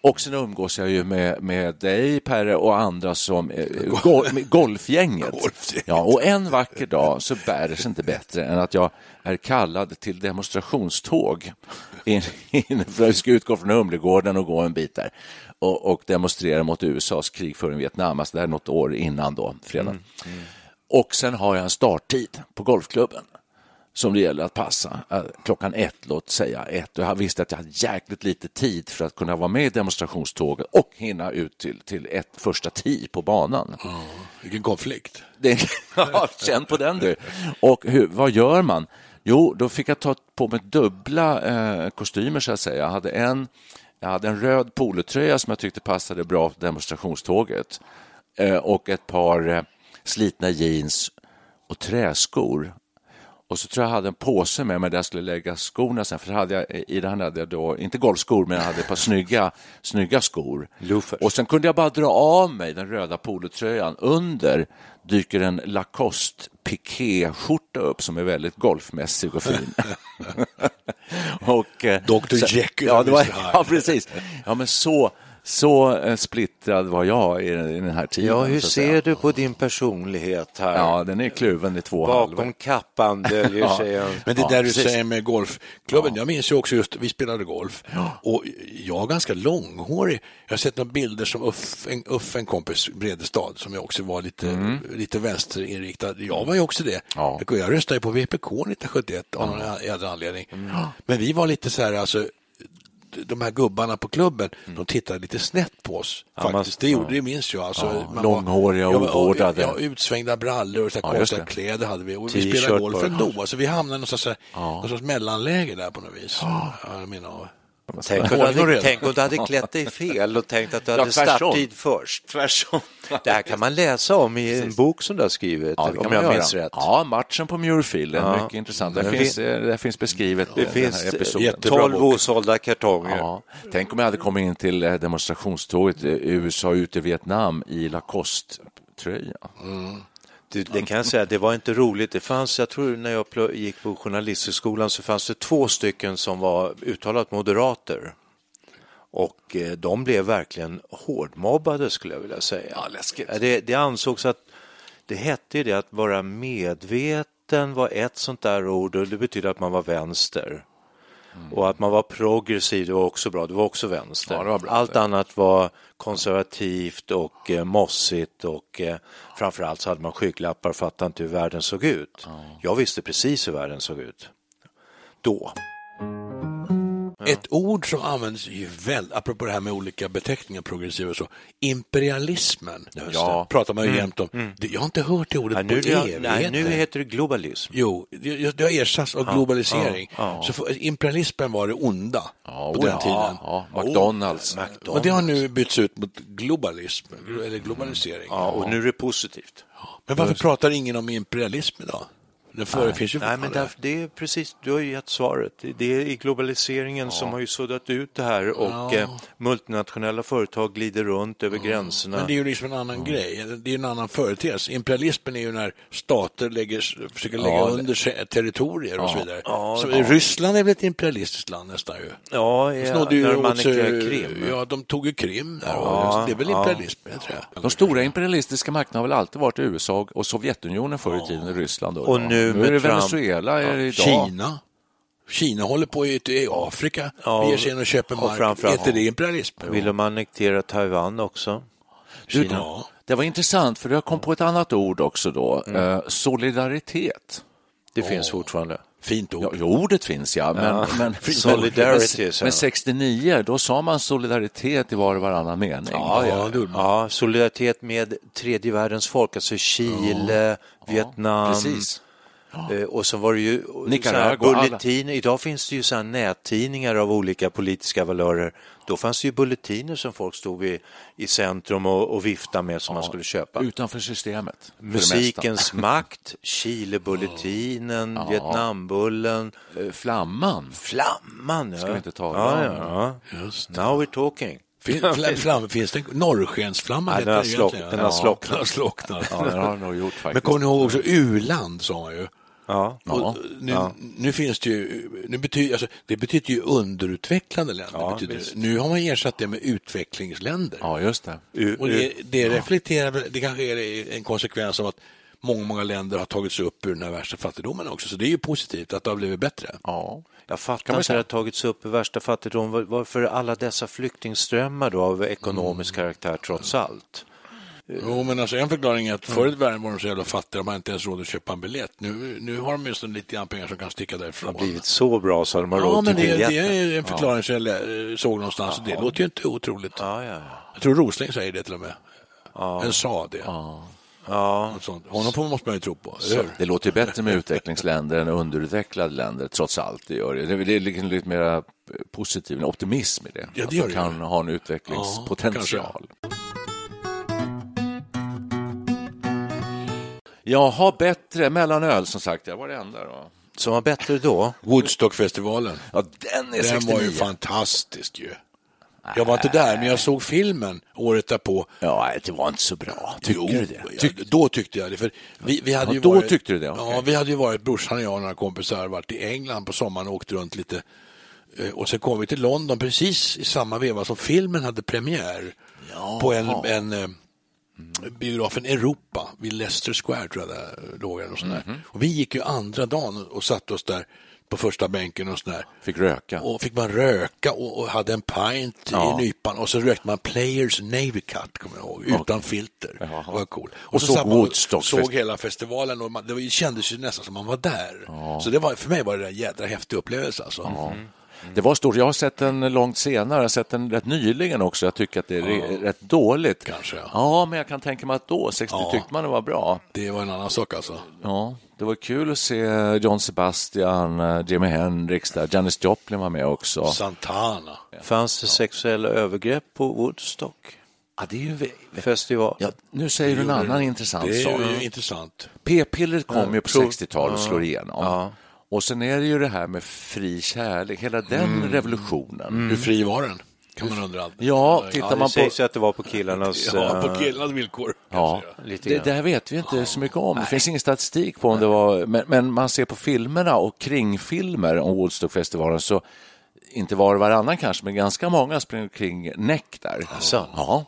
Och sen umgås jag ju med, med dig, Perre, och andra som eh, (laughs) gol, golfgänget. Golfgänget. Ja, och en vacker dag så bär det sig inte bättre än att jag är kallad till demonstrationståg in, in, för jag ska utgå från Humlegården och gå en bit där och, och demonstrera mot USAs krigföring i Vietnam. Alltså det här är något år innan då, fredag. Och sen har jag en starttid på golfklubben som det gäller att passa. Eh, Klockan ett, låt säga ett. Och jag visste att jag hade jäkligt lite tid för att kunna vara med i demonstrationståget och hinna ut till, till ett första tee på banan. Vilken konflikt. Det, (laughs) ja, känn på den du. Och hur, vad gör man? Jo, då fick jag ta på mig dubbla eh, kostymer så att säga. Jag hade en, jag hade en röd polotröja som jag tyckte passade bra på demonstrationståget eh, och ett par eh, slitna jeans och träskor. Och så tror jag jag hade en påse med mig där jag skulle lägga skorna sen, för hade jag, i den hade jag då, inte golfskor, men jag hade ett par snygga, snygga skor. Loafers. Och sen kunde jag bara dra av mig den röda polotröjan. Under dyker en Lacoste pikéskjorta upp som är väldigt golfmässig och fin. (laughs) (laughs) och, eh, Dr. Jekyll ja, det var, (laughs) ja, precis. Ja, men så, Så eh, splittrad var jag i, den- här tiden. Ja, hur ser du på din personlighet här? Ja, den är kluven i två Bakom halvor. kappan döljer (laughs) Ja. sig en... Men det Ja, där du precis. säger med golfklubben, jag minns ju också just, vi spelade golf och jag är ganska långhårig. Jag har sett några bilder som Uff, en, Uff, en kompis, Bredestad, som jag också var lite, lite vänsterinriktad. Jag var ju också det. Mm. Ja. Jag, röstade på VPK 1971 av någon jädra anledning. Men vi var lite så här, alltså, de här gubbarna på klubben, de tittade lite snett på oss. man- Faktiskt. det, gjorde, det minns jag. Alltså, Ja, man långhåriga och var- ovårdade. Ja, utsvängda brallor och så Ja, konstiga kläder hade vi. Och vi spelade golf ändå. Alltså, vi hamnade i någon sorts, någon sorts mellanläge där på något vis. Ja, jag menar, Tänk om, hade, tänk om du hade klätt dig fel och tänkt att du Ja, hade tvärtom. starttid först. Tvärtom. Det här kan man läsa om i en bok som du har skrivit, Ja, om jag göra. minns rätt. Ja, matchen på Muirfield är Ja. mycket intressant. Där Det finns, fin- eh, där finns beskrivet Det den finns här episoden. jättebra 12 bok. osålda kartonger. Ja. Tänk om jag hade kommit in till eh, demonstrationståget eh, USA ut i Vietnam i Lacoste-tröja. Det, det kan jag säga, det var inte roligt. Det fanns, jag tror när jag gick på journalisthögskolan så fanns det två stycken som var uttalat moderater. Och eh, de blev verkligen hårdmobbade skulle jag vilja säga. Ja, läskigt. Det, det ansågs att det hette ju det att vara medveten var ett sånt där ord och det betyder att man var vänster. Och att man var progressiv, det var också bra, det var också vänster. Ja, det var bra. Allt annat var konservativt och eh, mossigt och eh, framförallt så hade man skygglappar och fattade inte hur världen såg ut. Jag visste precis hur världen såg ut. Då. Ett ord som används ju väldigt, apropå det här med olika beteckningar, progressiva och så, imperialismen. Ja. pratar man ju jämt om. Det- Jag har inte hört det ordet Ja, på nu, evigheter. nej, nu heter det globalism. Jo, det, det har ersatts av globalisering. ja, ja. Så för, imperialismen var det onda Ja, på oh, den ja, tiden. Ja, McDonalds. Och det har nu bytts ut mot globalism, eller globalisering. Ja, och nu är det positivt. Men varför pratar ingen om imperialism idag? Det för, finns ju Nej, men därför, det är precis, du har ju gett svaret. Det- är i globaliseringen som har ju suddat ut det här och eh, multinationella företag glider runt över gränserna. Men det är ju liksom en annan grej, det är en annan företeelse. Imperialismen är ju när stater lägger, försöker lägga Ja, under sig territorier och så vidare. Ja, så ja. Ryssland är väl ett imperialistiskt land nästan ju. Ja, De ja snodde ju när man annekterar Krim. ja, de tog ju Krim där. Ja, och det är väl ja. imperialism, det tror jag. De stora imperialistiska makterna har väl alltid varit USA och Sovjetunionen förr i tiden, Ryssland. Och nu nu med är det Trump. Venezuela är det idag. Kina. Kina håller på i, i Afrika, Ja, ger sig in och köper och mark. Heter det imperialism? Vill de annektera Taiwan också? Du, Kina. Det var intressant för jag kom på ett annat ord också då. Eh, solidaritet. Det finns fortfarande. Fint ord. Ja, jo, ordet finns ja, men, Ja. men, (laughs) Solidarity, men, men 69 då sa man solidaritet i var och varannan mening. Ja, Ja, ja. ja, solidaritet med tredje världens folk, alltså Chile, Vietnam. Precis. Eh, Och så var det ju Nicaragua, bulletiner. Idag finns det ju så nättidningar av olika politiska valörer. Då fanns det ju bulletiner som folk stod i, i centrum och, och viftade med som man skulle köpa. Utanför systemet. Musikens makt, Chile-bulletinen, Vietnambullen, mesta. Eh, Flamman. Flamman. Ja. Ska vi inte tala ja, om. ja. Now we're talking. Flam, finns det en norrskensflamma? Ja, den har det slock- egentligen. den har slocknat. Den har slocknat. Ja, det har nog gjort Men faktiskt. kommer ni ihåg också u-land sa man ju. Ja. Och nu, nu finns det ju, nu betyder, alltså, det betyder ju underutvecklade länder. Ja, betyder, nu har man ersatt det med utvecklingsländer. Ja, just det. U- Och det, det reflekterar det kanske är en konsekvens av att många, många länder har tagit sig upp ur den här värsta fattigdomen också. Så det är ju positivt att det har blivit bättre. Ja. Jag fattar inte hur det har tagits upp i värsta fattigdom. Var- Varför alla dessa flyktingströmmar då av ekonomisk karaktär trots allt? Jo, men alltså en förklaring är att förr i världen var de så jävla fattiga, de hade inte ens råd att köpa en biljett. Nu, nu har de åtminstone lite grann pengar som kan sticka Det därifrån. har blivit så bra så de har Ja, råd men till det, det biljetten. är en förklaring som jag lä- såg någonstans och det låter ju inte otroligt. Ja, ja, Jag tror Rosling säger det till och med. En sa det. ja. Sånt. Honom måste man ju tro på. eller? Det låter ju bättre med utvecklingsländer än underutvecklade länder, trots allt. Det gör det. Det är- Det liksom lite mer positiv, en optimism i det. Ja, Att det gör de det kan ha en utvecklingspotential. Jaha, bättre mellanöl som sagt. Jag var det enda då. Som var bättre då? Woodstockfestivalen. Ja, den är Den 69. var ju fantastisk ju. Jag var inte där, men jag såg filmen året därpå. Ja, det var inte så bra. Tycker Jo, du det? ja, då tyckte jag det. För vi, vi hade Ja, ju då varit, tyckte du det, Ja, okej. vi hade ju varit, brorsan och jag och några kompisar, varit i England på sommaren och åkt runt lite Eh, Och så kom vi till London precis i samma veva som filmen hade premiär på en, en eh, biografen Europa vid Leicester Square tror jag det låg. Och, sån där. Mhm. och vi gick ju andra dagen och satte oss där på första bänken och sådär. Fick röka. Och fick man röka och, och hade en pint Ja. i nypan och så rökte man Players Navy Cut, kommer jag ihåg, utan filter. Jaha. Det var cool. Och såg satt man Woodstock såg hela festivalen och man, det var- kändes ju nästan som man var där. Så det var, för mig var det en jädra häftig upplevelse alltså. Det var stort. Jag har sett den långt senare, jag har sett den rätt nyligen också. Jag tycker att det är re- rätt dåligt. Kanske, ja. ja. men jag kan tänka mig att då, 60, Ja. tyckte man det var bra. Det var en annan sak alltså. Ja, det var kul att se John Sebastian, eh, Jimi Hendrix där. Janis Joplin var med också. Santana. Fanns det sexuella övergrepp på Woodstock Ja, det är ju... festival? Ja, nu säger du en annan intressant Det sak. är ju intressant. P-pillret kom ju på prov- 60-talet och ja. slår igenom. Och sen är det ju det här med fri kärlek, hela den Mm. revolutionen. Hur fri var den? Kan man undra. Ja, tittar Ja, det man på... sägs ju att det var på killarnas... Ja, på eh, killarnas villkor. Ja, Lite det grann. där vet vi inte så mycket om. Det finns ingen statistik på om det var... Men, men man ser på filmerna och kringfilmer om Woodstockfestivalen så inte var och varannan kanske, men ganska många springer kring näck där. Asså? Ja.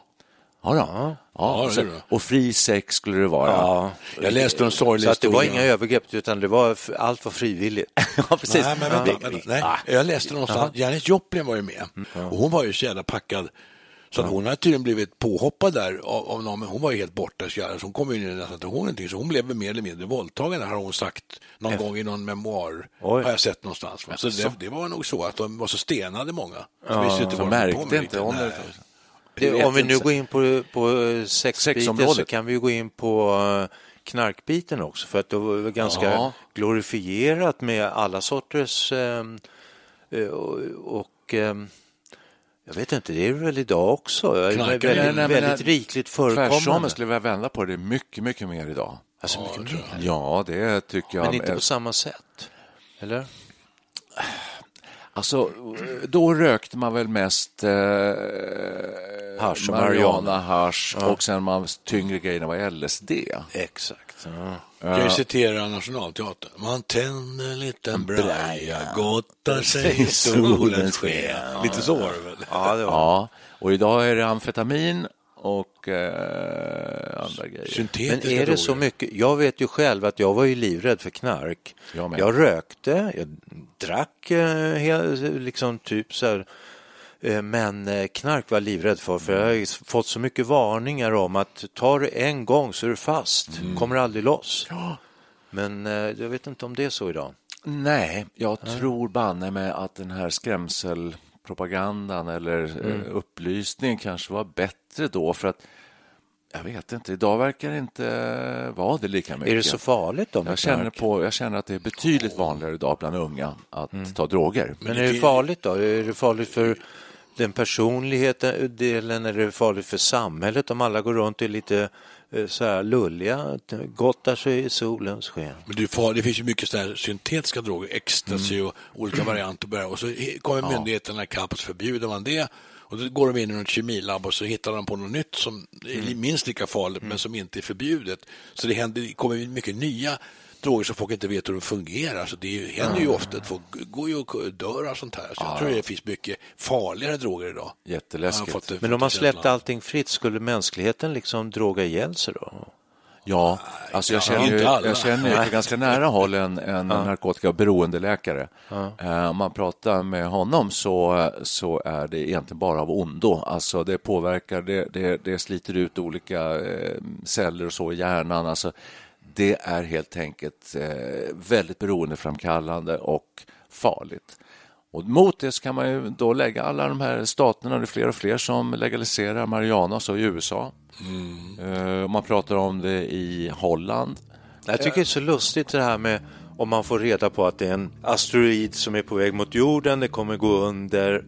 Ja, då. ja. det så, och fri sex skulle det vara. Ja, Jag läste en sorglig så att det var historia. inga övergrepp utan det var, allt var frivilligt. (laughs) Ja, precis. Nej, men vänta, vänta, nej. Jag läste någonstans, Janis Joplin var ju med och hon var ju så jävla packad så att hon hade tydligen blivit påhoppad där av, av någon, men hon var ju helt borta så, jävla- så hon kom ju nästan inte ihåg någonting, så hon blev väl mer eller mindre våldtagen har hon sagt någon gång i någon memoar, Oj. har jag sett någonstans. Va? Så det, det var nog så att de var så stenade många. Så visste inte Så märkte inte om det. Om vi nu går in på, på sexbiten Sexområdet. så kan vi gå in på eh, knarkbiten också för att det var ganska Ja. glorifierat med alla sorters eh, eh, och, och eh, jag vet inte, det är väl idag också. Knarkare. väldigt, Nej, nej, väldigt nej, rikligt Tvärtom, förekommande. jag skulle vilja vända på det. Det mycket, mycket mer idag. Alltså mycket mer. Ja, det tycker jag. Men inte på samma sätt. Eller? Alltså, då rökte man väl mest eh, Hasch och marijuana, marijuana. hasch och sen man tyngre grejerna var LSD. Exakt. Ja. Kan ju citera Nationalteatern. Man tänder en liten braja, gottar sig i (laughs) solens sken. Lite så var det väl? Ja, det var. Ja, och idag är det amfetamin och eh, andra grejer. Men Syntetiska är det så droger. mycket? Jag vet ju själv att jag var ju livrädd för knark. Jag. Jag rökte, jag drack eh, liksom typ så här. Eh, Men eh, knark var jag livrädd för, för jag har fått så mycket varningar om att tar du en gång så är du fast, Mm. kommer aldrig loss. Men eh, jag vet inte om det är så idag. Nej, jag tror banne med att den här skrämselpropagandan eller Mm. upplysningen kanske var bättre då för att jag vet inte, idag verkar det inte vara det lika mycket. Är det så farligt då jag känner, på, jag känner att det är betydligt vanligare idag bland unga att Mm. ta droger. Men är det farligt då? Är det farligt för den personligheten delen? Är det farligt för samhället om alla går runt och är lite eh, så här lulliga, gottar sig i solens sken? Men det, far, det finns ju mycket sådär syntetiska droger, ecstasy och olika varianter. på det här. Och så kommer myndigheterna ikapp och så förbjuder man det. Och då går de in i något kemilabb och så hittar de på något nytt som är minst lika farligt men som inte är förbjudet. Så det, händer, det kommer mycket nya droger som folk inte vet hur de fungerar. Så det händer ju ofta att folk går ju och dör och sånt här. Så jag tror det finns mycket farligare droger idag. Jätteläskigt. Fått det- Men fått om man släppte allting fritt, skulle mänskligheten liksom droga ihjäl sig då? Ja, alltså jag känner ju, jag känner ju på ganska nära håll en, en narkotika och beroendeläkare. Eh, Om man pratar med honom så, så är det egentligen bara av ondo. Alltså det påverkar, det, det, det sliter ut olika eh, celler och så i hjärnan. Alltså det är helt enkelt eh, väldigt beroendeframkallande och farligt. Och mot det kan man ju då lägga alla de här staterna, det är fler och fler som legaliserar marijuana, så i USA. Eh, Man pratar om det i Holland. Jag tycker det är så lustigt det här med om man får reda på att det är en asteroid som är på väg mot jorden, det kommer gå under.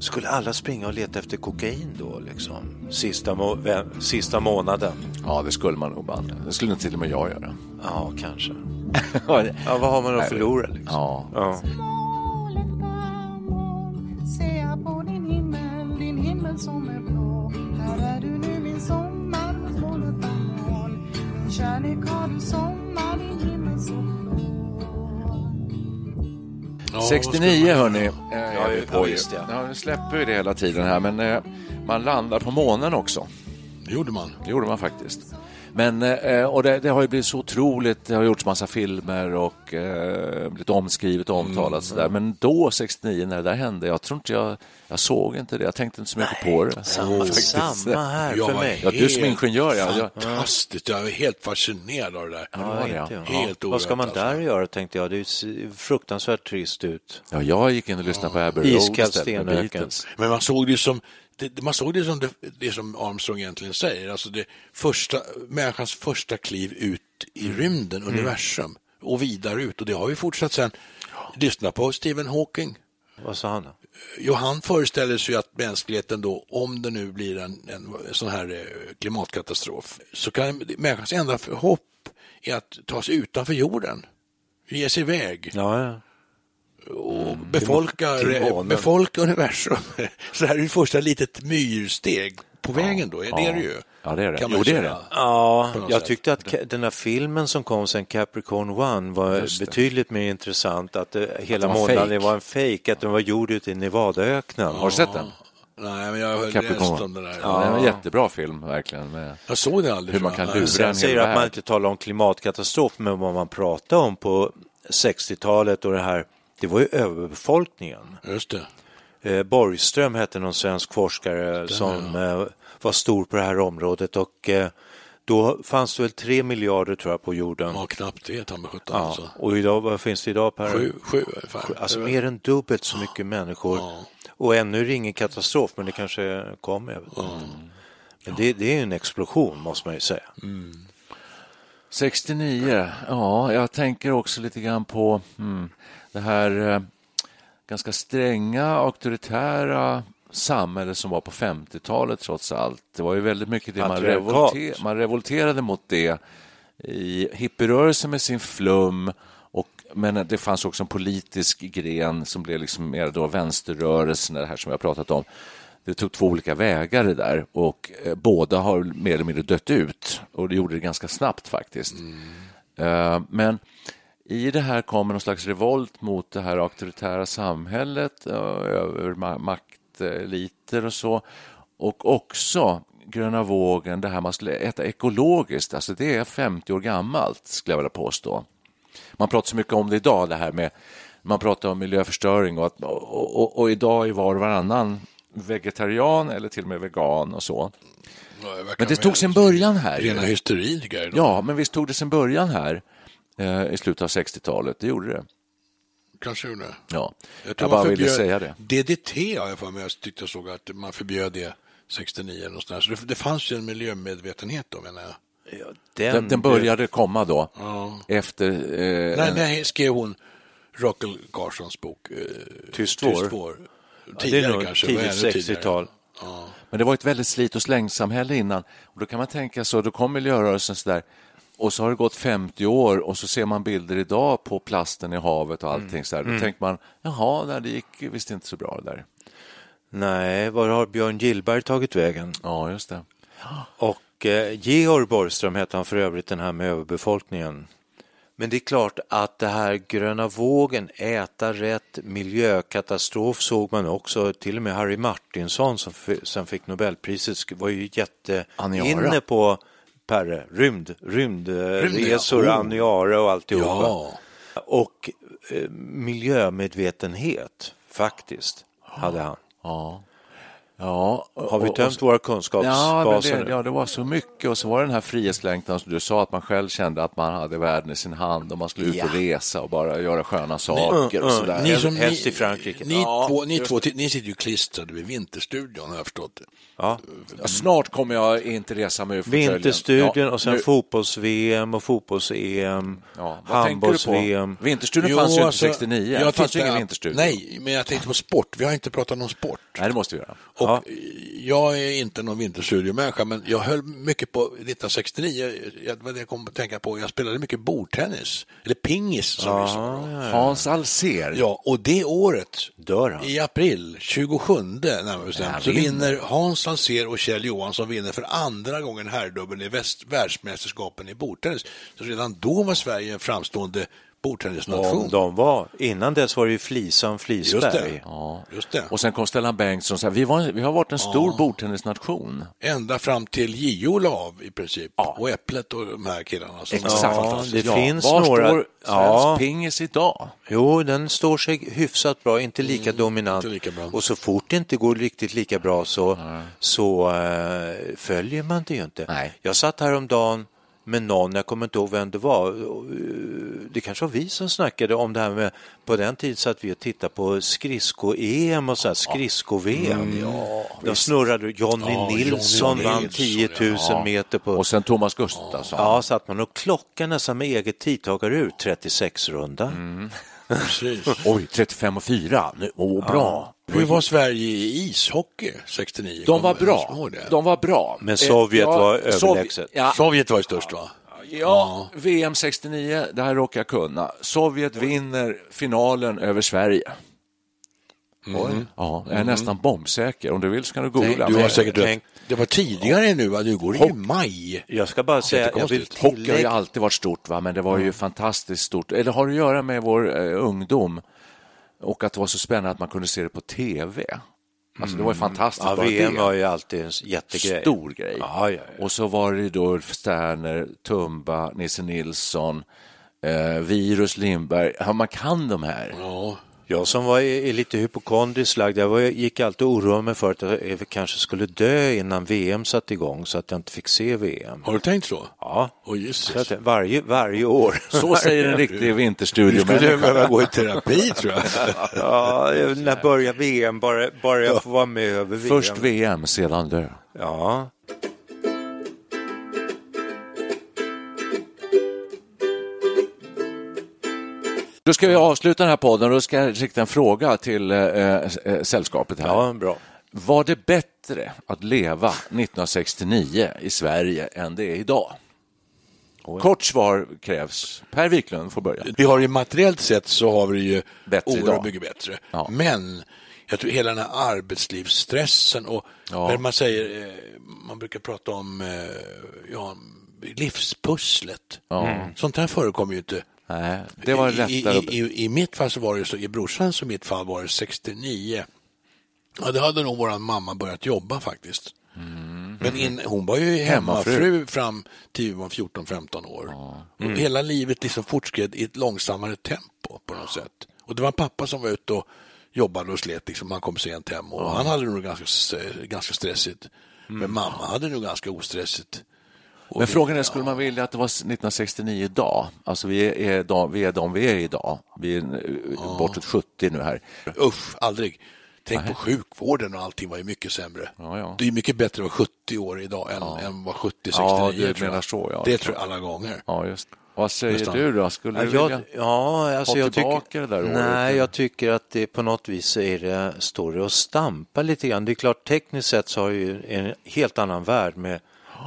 Skulle alla springa och leta efter kokain då, liksom? Sista, må- sista månaden? Ja, det skulle man nog bara. Det skulle nog till och med jag göra. Ja, kanske. (laughs) Ja, vad har man att förlora? Liksom? Ja. Ja. Kärlek har du sommar, din himmel så blå 69 ska man hörni, eh, Ja, är vi på visst, ju. ja. Ja, nu släpper vi det hela tiden här, men eh, man landar på månen också. Det gjorde man. Det gjorde man faktiskt. Men, eh, och det, det har ju blivit så otroligt, det har gjorts massa filmer och eh, blivit omskrivet och omtalat Mm. sådär. Men då, 69, när det där hände, jag tror inte jag, jag såg inte det, jag tänkte inte så mycket på det. Samma, (laughs) samma här för mig. Ja, du som ingenjör, ja. Jag, Fantastiskt, jag är helt fascinerad av det där. Ja, det ja. Helt Vad ska man oerhört, där alltså. göra tänkte jag. Det ser fruktansvärt trist ut. ja, jag gick in och lyssnade på Abbey Road Iskall stenöken. Men man såg det som det, man såg det som det, det som Armstrong egentligen säger, alltså det första, människans första kliv ut i rymden, universum och vidare ut och det har vi fortsatt sen. Lyssna på Stephen Hawking. Vad sa han? då? Jo, han föreställer sig att mänskligheten då, om det nu blir en, en sån här eh, klimatkatastrof, så kan människans enda hopp är att ta sig utanför jorden, ge sig iväg Ja, ja. Och befolka, befolka universum. (laughs) Så det här är ju första litet myrsteg på vägen då, är det det ju? Ja, det är det. Kan man Jo, det är säga. det. Ja, jag tyckte att den här filmen som kom sen, Capricorn One, var betydligt mer intressant. Att det, hela var månaden var en fake, att den var gjord ute i Nevadaöknen. Har du sett den? Nej, men jag har Capricorn. läst om det där. Ja, det är en jättebra film, verkligen. Med... Jag såg det aldrig. Hur man kan lura. Sen en säger hel att man inte talar om klimatkatastrof, men vad man pratar om på 60-talet och det här, det var ju överbefolkningen. Just det. Eh, Borgström hette någon svensk forskare som eh, var stor på det här området och eh, då fanns det väl tre miljarder tror jag på jorden. Ja, knappt det, ta mig sjutton Ja, alltså. och idag, vad finns det idag per? Sju, sju ungefär. Alltså mer än dubbelt så mycket människor. Ja. Och ännu är det ingen katastrof, men det kanske kommer. Inte. Men det, det är ju en explosion måste man ju säga. 69, ja, jag tänker också lite grann på hmm, det här eh, ganska stränga, auktoritära samhälle som var på 50-talet trots allt. Det var ju väldigt mycket det man, Patriarkat. revolte- man revolterade mot det i hippierörelsen med sin flum och, men det fanns också en politisk gren som blev liksom mer då vänsterrörelsen, det här som jag pratat om. Det tog två olika vägar det där och eh, båda har mer eller mindre dött ut och det gjorde det ganska snabbt faktiskt. Eh, men i det här kommer någon slags revolt mot det här auktoritära samhället, eh, över ma- makteliter och så. Och också gröna vågen, det här man skulle äta ekologiskt, alltså det är 50 år gammalt skulle jag vilja påstå. Man pratar så mycket om det idag, det här med man pratar om miljöförstöring och, att, och, och, och idag är var och varannan vegetarian eller till och med vegan och så. Ja, Men det tog sin början här. Rena hysterin. Ja, men visst tog det sin början här i slutet av 60-talet. Det gjorde det. Kanske gjorde det. Ja, Jag, jag, bara ville säga det. DDT har jag för mig, jag tyckte jag såg att man förbjöd det 69 eller något. Så det, det fanns ju en miljömedvetenhet då menar jag. Den, den började komma då Ja. efter... Eh, När, en- när skrev hon Rockel Carssons bok? Eh, Tyst vår. Tyst vår. Ja, Tidigare det är nog kanske, tidigt var ännu tidigare. 60-tal. Men det var ett väldigt slit och slängsamhälle innan. Och då kan man tänka så, då kom miljörörelsen så där och så har det gått 50 år och så ser man bilder idag på plasten i havet och allting så där. Då tänker man, jaha, nej, det gick visst inte så bra det där. Nej, var har Björn Gillberg tagit vägen? Ja, just det. Och eh, Georg Borgström hette han för övrigt, den här med överbefolkningen. Men det är klart att det här gröna vågen, äta rätt, miljökatastrof såg man också. Till och med Harry Martinsson som sen fick Nobelpriset var ju jätte Aniara. inne på Perre, rymd, rymdresor, ja. Oh. Aniara och alltihopa. Ja. Och eh, miljömedvetenhet faktiskt hade han. Ja. Ja, Har vi och- tömt och- våra Ja, men kunskapsbaser det, nu? ja, det var så mycket och så var det den här frihetslängtan som du sa att man själv kände att man hade världen i sin hand och man skulle ut och resa och bara göra sköna saker och sådär. Ni som, Helst ni, i Frankrike. Ni, Ja, två, ni, två, ni sitter ju klistrade vid Vinterstudion har jag förstått det. Ja. Ja, Snart kommer jag inte resa mig ur fåtöljen. Vinterstudion Ja, och sen nu- fotbolls-VM och fotbolls-EM, Ja, vad tänker du på? handbolls-VM. Vinterstudion Jo, fanns ju inte alltså, 69. jag Det fanns ju tittar- ingen vinterstudion. Nej, men jag tänkte på sport. Vi har inte pratat om sport. Nej, det måste vi göra. Och Ja. Jag är inte någon vinterstudiomänniska, men jag höll mycket på 1969. Jag, vad det jag kom att tänka på. Jag spelade mycket bordtennis, eller pingis som vi sa. Hans Alsér. Ja, och det året, Dör han? i april, 27 närmare bestämt, Ja, så vinner. vinner Hans Alsér och Kjell Johansson vinner för andra gången herrdubbeln i väst, världsmästerskapen i bordtennis. Så redan då var Sverige en framstående bordtennisnation. Om de var. Innan dess var det ju Flisan Just Flisberg. det. Ja. Just det. Och sen kom Stellan Bengtsson och sa vi, var, vi har varit en stor bordtennisnation. Ända fram till JO la av i princip. Och Äpplet och de här killarna. Som Exakt. Ja, det finns Var några- står Ja. pingis idag? Jo, den står sig hyfsat bra, inte lika dominant. inte lika bra. Och så fort det inte går riktigt lika bra så, så eh, följer man det ju inte. Nej. Jag satt häromdagen med någon, jag kommer inte ihåg vem det var. Det kanske var vi som snackade om det här med, på den tiden satt vi och tittade på skridsko-EM och så här, skridsko-VM. De snurrade, Johnny Ja, Nilsson Johnny vann Nilsson, 10 000 Ja. meter på... Och sen Thomas Gustafsson. Ja, satt man och klockade nästan med eget tidtagare ur 36-runda. Precis. (laughs) Oj, 35 och 4. Nu, åh, bra. Hur var Sverige i ishockey 69? De var bra. De var bra. Men Sovjet Eh, var Sov- överlägset. Ja, Sovjet var störst va? ja, VM 69, det här råkar jag kunna. Sovjet vinner finalen över Sverige. Oj. Ja, jag är nästan bombsäker. Om du vill så kan du googla. Du Men- har säkert tänk- Det var tidigare nu va? Nu går det ju i maj. Jag ska bara säga, jag vill Jättekonstigt. Hockey har ju alltid varit stort, va? men det var ju fantastiskt stort. Eller har det att göra med vår eh, ungdom och att det var så spännande att man kunde se det på tv? Alltså, det var ju fantastiskt. Ja, VM det. var ju alltid en jättegrej. Stor grej. Ja, ja, ja. Och så var det då Ulf Sterner, Tumba, Nisse Nilsson, eh, Virus Lindberg. Ja, man kan de här. Ja. Jag som var är lite hypokondriskt lagd, jag gick alltid och oroade mig för att jag kanske skulle dö innan VM satte igång så att jag inte fick se VM. Har du tänkt så? Ja, så Jesus. varje, varje år. Så säger en riktig (laughs) Du skulle behöva gå i terapi tror jag. (laughs) Ja, när börjar VM? Bara, bara jag får vara med över VM. Först VM, sedan dö. Ja, Då ska vi avsluta den här podden och då ska jag rikta en fråga till eh, eh, sällskapet här. ja, bra. Var det bättre att leva 1969 i Sverige än det är idag? Kort svar krävs. Per Wiklund får börja. Vi har ju materiellt sett så har vi ju Bättre oerhört idag. mycket bättre. Ja. Men jag tror hela den här arbetslivsstressen och Ja. man säger, eh, man brukar prata om eh, ja, livspusslet. Ja. Sånt här förekommer ju inte. Nej, det var I, lättare. i, i, I mitt fall så var det så, i brorsans och mitt fall var det 69. Ja, det hade nog vår mamma börjat jobba faktiskt. Men in, hon var ju hemmafru, Hemmafru. fram till hon var 14-15 år. Och hela livet liksom fortskred i ett långsammare tempo på något sätt. Och det var pappa som var ute och jobbade och slet, liksom, han kom sent hem och han hade nog ganska, ganska stressigt. Men mamma hade nog ganska ostressigt. Och Men frågan är, skulle man vilja att det var 1969 idag? Alltså vi är, de, vi är de vi är idag. Vi är eh, bortåt 70 nu här. Usch, aldrig. Tänk på sjukvården och allting var ju mycket sämre. Ja, ja. Det är mycket bättre att vara 70 år idag än, än var 70, 69. Ja, jag. menar så, ja. Det tror jag alla gånger. Ja, just. Vad säger Nästan. du då? Skulle du Ja, vilja jag, ja, alltså ha jag tillbaka tycker, det där året? Nej, jag tycker att det på något vis är det, står det och stampar lite grann. Det är klart, tekniskt sett så har ju en helt annan värld med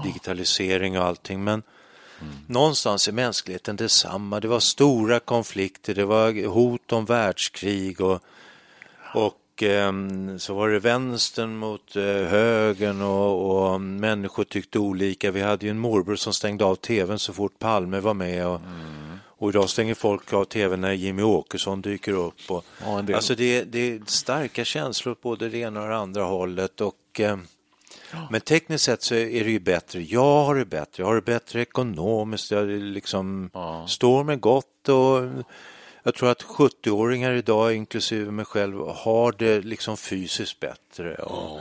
digitalisering och allting, men någonstans är mänskligheten detsamma. Det var stora konflikter, det var hot om världskrig och, och ehm, så var det vänstern mot eh, högern och, och människor tyckte olika. Vi hade ju en morbror som stängde av tvn så fort Palme var med och, och idag stänger folk av tvn när Jimmy Åkesson dyker upp. Och, Ja, alltså det, det är starka känslor både det ena och det andra hållet. Och, eh, men tekniskt sett så är det ju bättre. Jag har det bättre. Jag har det bättre ekonomiskt. Jag liksom står med gott och jag tror att 70-åringar idag, inklusive mig själv, har det liksom fysiskt bättre. Och,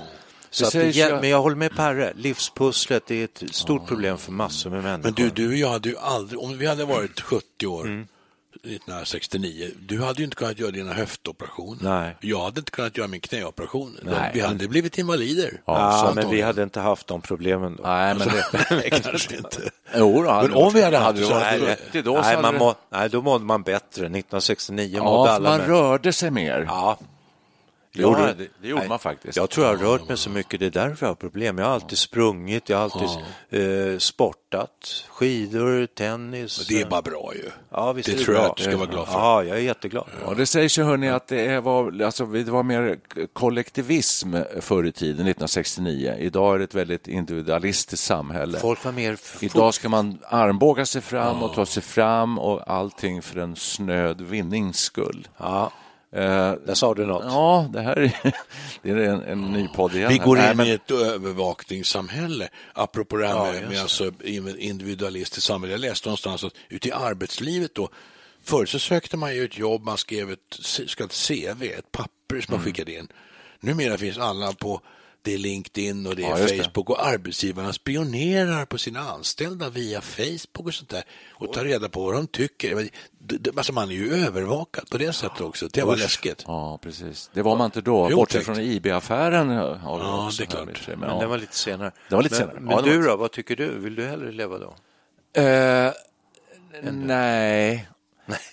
så Det att det, men jag håller med Perre, livspusslet är ett stort problem för massor med människor. Men du, du och jag hade ju aldrig, om vi hade varit 70 år Mm. 1969, du hade ju inte kunnat göra dina höftoperationer. Nej. Jag hade inte kunnat göra min knäoperation. Nej. Vi hade blivit invalider. ja, Så men vi hade inte haft de problemen då. Nej, men det... (laughs) Kanske inte. Jo, då, Men om vi hade haft det det så hade 70 då så nej, hade man det- må, nej, då mådde man bättre. 1969 mådde Ja, för alla man med. rörde sig mer. Ja, Det gjorde, Ja, det, det gjorde nej, man faktiskt. Jag tror jag har rört mig så mycket, det är därför jag har problem. Jag har alltid sprungit, jag har alltid eh, sportat, skidor, tennis. Det är bara bra ju. ja, visst det är det tror jag att du ska vara glad för. Ja, jag är jätteglad. Ja, det sägs ju hörni att det var, alltså, det var mer kollektivism förr i tiden, 1969. Idag är det ett väldigt individualistiskt samhälle. Folk var mer... Idag ska man armbåga sig fram och ta sig fram och allting för en snöd vinnings skull. Ja, Eh, där sa du något. ja, det här är, (laughs) det är en, en ny podd igen. Vi här. går Nej, in men- i ett övervakningssamhälle, apropå det här Ja, med, med alltså individualistiskt samhälle. Jag läste någonstans att ute i arbetslivet då, förr så sökte man ju ett jobb, man skrev ett, ett CV, ett papper Mm. som man skickade in. Numera finns alla på det är LinkedIn och det är Ja, just det. Facebook och arbetsgivarna spionerar på sina anställda via Facebook och sånt där och tar reda på vad de tycker. Men Alltså man är ju övervakad på det sättet också. Det var läskigt. Ja, precis. Det var man inte då. Jo, Bortsett från IB-affären. Ja, det är klart. sig, Men ja. den var lite senare. Det var lite men, senare. Men Ja, det du då, vad tycker du? Vill du hellre leva då? Eh, nej.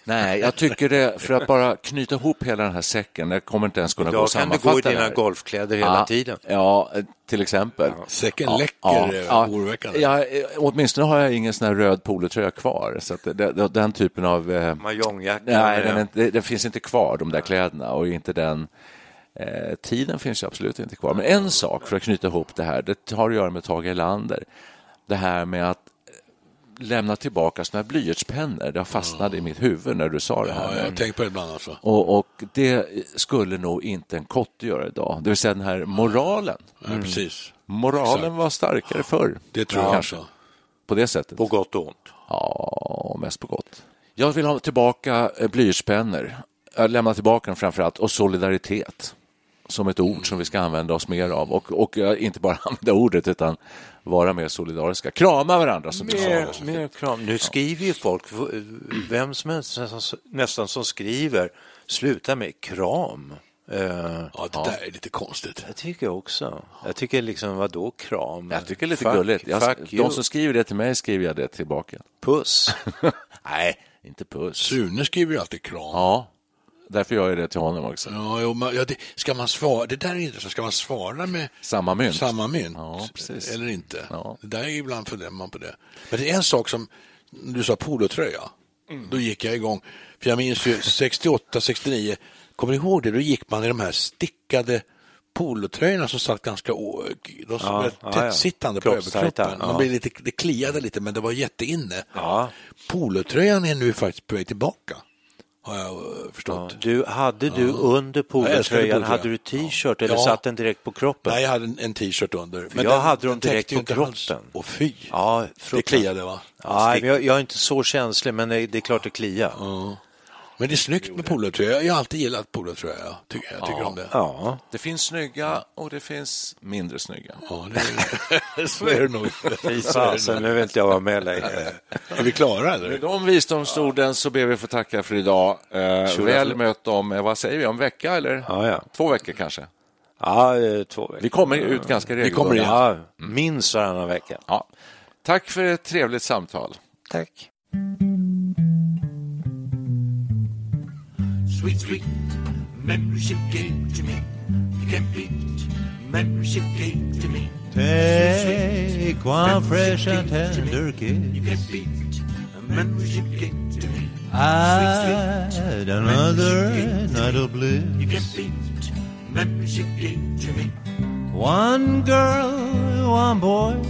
Nej, jag tycker det, för att bara knyta ihop hela den här säcken, jag kommer inte ens kunna gå Idag och kan du sammanfatta gå i det dina golfkläder hela ja, tiden. Ja, till exempel. Säcken Ja, läcker ja, eh, ja. oroväckande. Ja, eh, åtminstone har jag ingen sån här röd polotröja kvar. Så att det, det, den typen av... Eh, Mahjongjacka. nej, den, är det, det finns inte kvar, de där kläderna. Och inte den... Eh, tiden finns ju absolut inte kvar. Men en sak, för att knyta ihop det här, det har att göra med Tage Erlander. Det här med att lämna tillbaka såna här blyertspennor. Det har fastnat i mitt huvud när du sa det här. Ja, jag har tänkt på det ibland alltså. och, och det skulle nog inte en kotte göra idag. Det vill säga den här moralen. Ja, precis. Moralen Exakt. var starkare förr. Det tror jag kanske. också. På det sättet. På gott och ont. Ja, mest på gott. Jag vill ha tillbaka eh, blyertspennor. Jag lämnar tillbaka dem framför allt. Och solidaritet. Som ett ord som vi ska använda oss mer av. Och, och eh, inte bara (laughs) använda ordet utan vara mer solidariska. Krama varandra som du sa. Mer, mer kram. Nu skriver ju folk, vem som helst nästan, nästan som skriver, sluta med kram. Eh, Ja, det där är lite konstigt. jag tycker också. Jag tycker liksom, vadå kram? Jag tycker det är lite Fuck- gulligt. Jag, fuck you. de som skriver det till mig skriver jag det tillbaka. Puss. (laughs) Nej, inte puss. Sune skriver ju alltid kram. Ja, därför gör jag det till honom också. Ja, jo, man, ja, det, ska man svara, det där är intressant, ska man svara med Samma mynt. samma mynt Ja, precis. eller inte? Ja. Det där är ju ibland funderar man på det. Men det är en sak som, du sa polotröja, Mm. då gick jag igång. För jag minns ju (laughs) 68, 69, kommer du ihåg det? Då gick man i de här stickade polotröjorna som satt ganska de som Ja, var ja, ja. tättsittande på Kroppstajta, överkroppen. ja. Man blev lite, det kliade lite, men det var jätteinne. Ja. Polotröjan är nu faktiskt på väg tillbaka, har jag eh, Ja, förstått. du, hade du under Ja, älskade polotröjan, polotröja. hade du t-shirt eller Ja. satt den direkt på kroppen? Nej, jag hade en, en t-shirt under. För jag hade dem direkt på kroppen. Och fy, Ja, det kliade va? Men jag, jag är inte så känslig, men det, det är klart det kliar. Men det är snyggt med polotröja. Jag har alltid gillat polotröja. Jag tycker, jag tycker om det. Ja, Det finns snygga och det finns mindre snygga. Ja, det är, (laughs) så är det nog. fy fasen, nu vill inte jag vara med längre. Är vi klara Med eller? de visdomsorden så ber vi få tacka för idag. Eh, väl mött om, eh, vad säger vi, om en vecka eller Ja, ja. två veckor kanske? Ja, eh, två veckor. Vi kommer ut ganska regelbundet. kommer igen. Ja, minst varannan vecka. Ja. Tack för ett trevligt samtal. Tack. Sweet, sweet membership gave to me. You can't beat membership gave to me. Take one fresh and tender kiss. You can't beat membership gave to me. Add another night of bliss. You can't beat membership gave to me. One girl, one boy,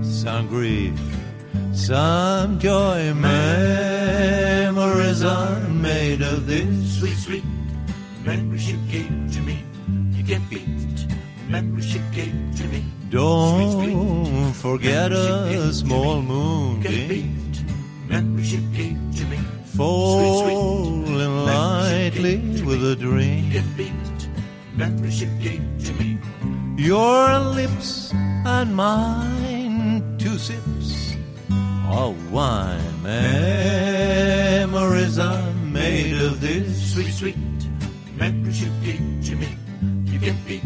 some grief, some joy. Memories are made of this. Sweet, sweet membership gave to me. You can't beat membership gave to me. Don't forget a small You moonbeam beat membership gave to me. falling lightly with a dream. beat membership gave to me. Your lips and mine, to sips of wine. Memories are made of this. Sweet, sweet membership gave to me. You can't beat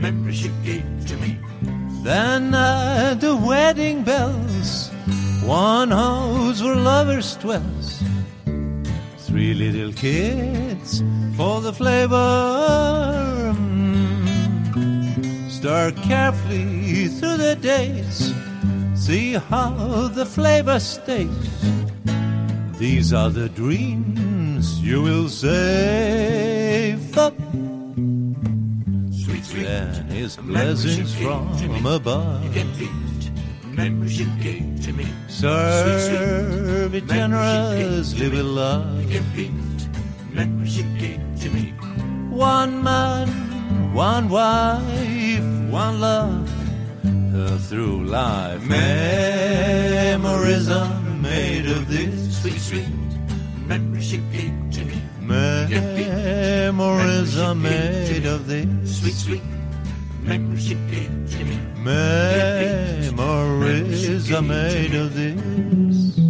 membership gave to me. Then at the wedding bells, one house where lovers dwells. Three little kids for the flavor. Mm. Stir carefully through the days. See how the flavor stays. These are the dreams you will save up. Sweet, sweet. His blessings from above. You can beat membership gate to me. Serve it generously with love. You can beat membership gate to me. One man, one wife, one love. Uh, through life, memories are made of this. Sweet, sweet. Membership gate to me. Memories are made of this. Sweet, sweet. Membership gate to me. Memories are made of this.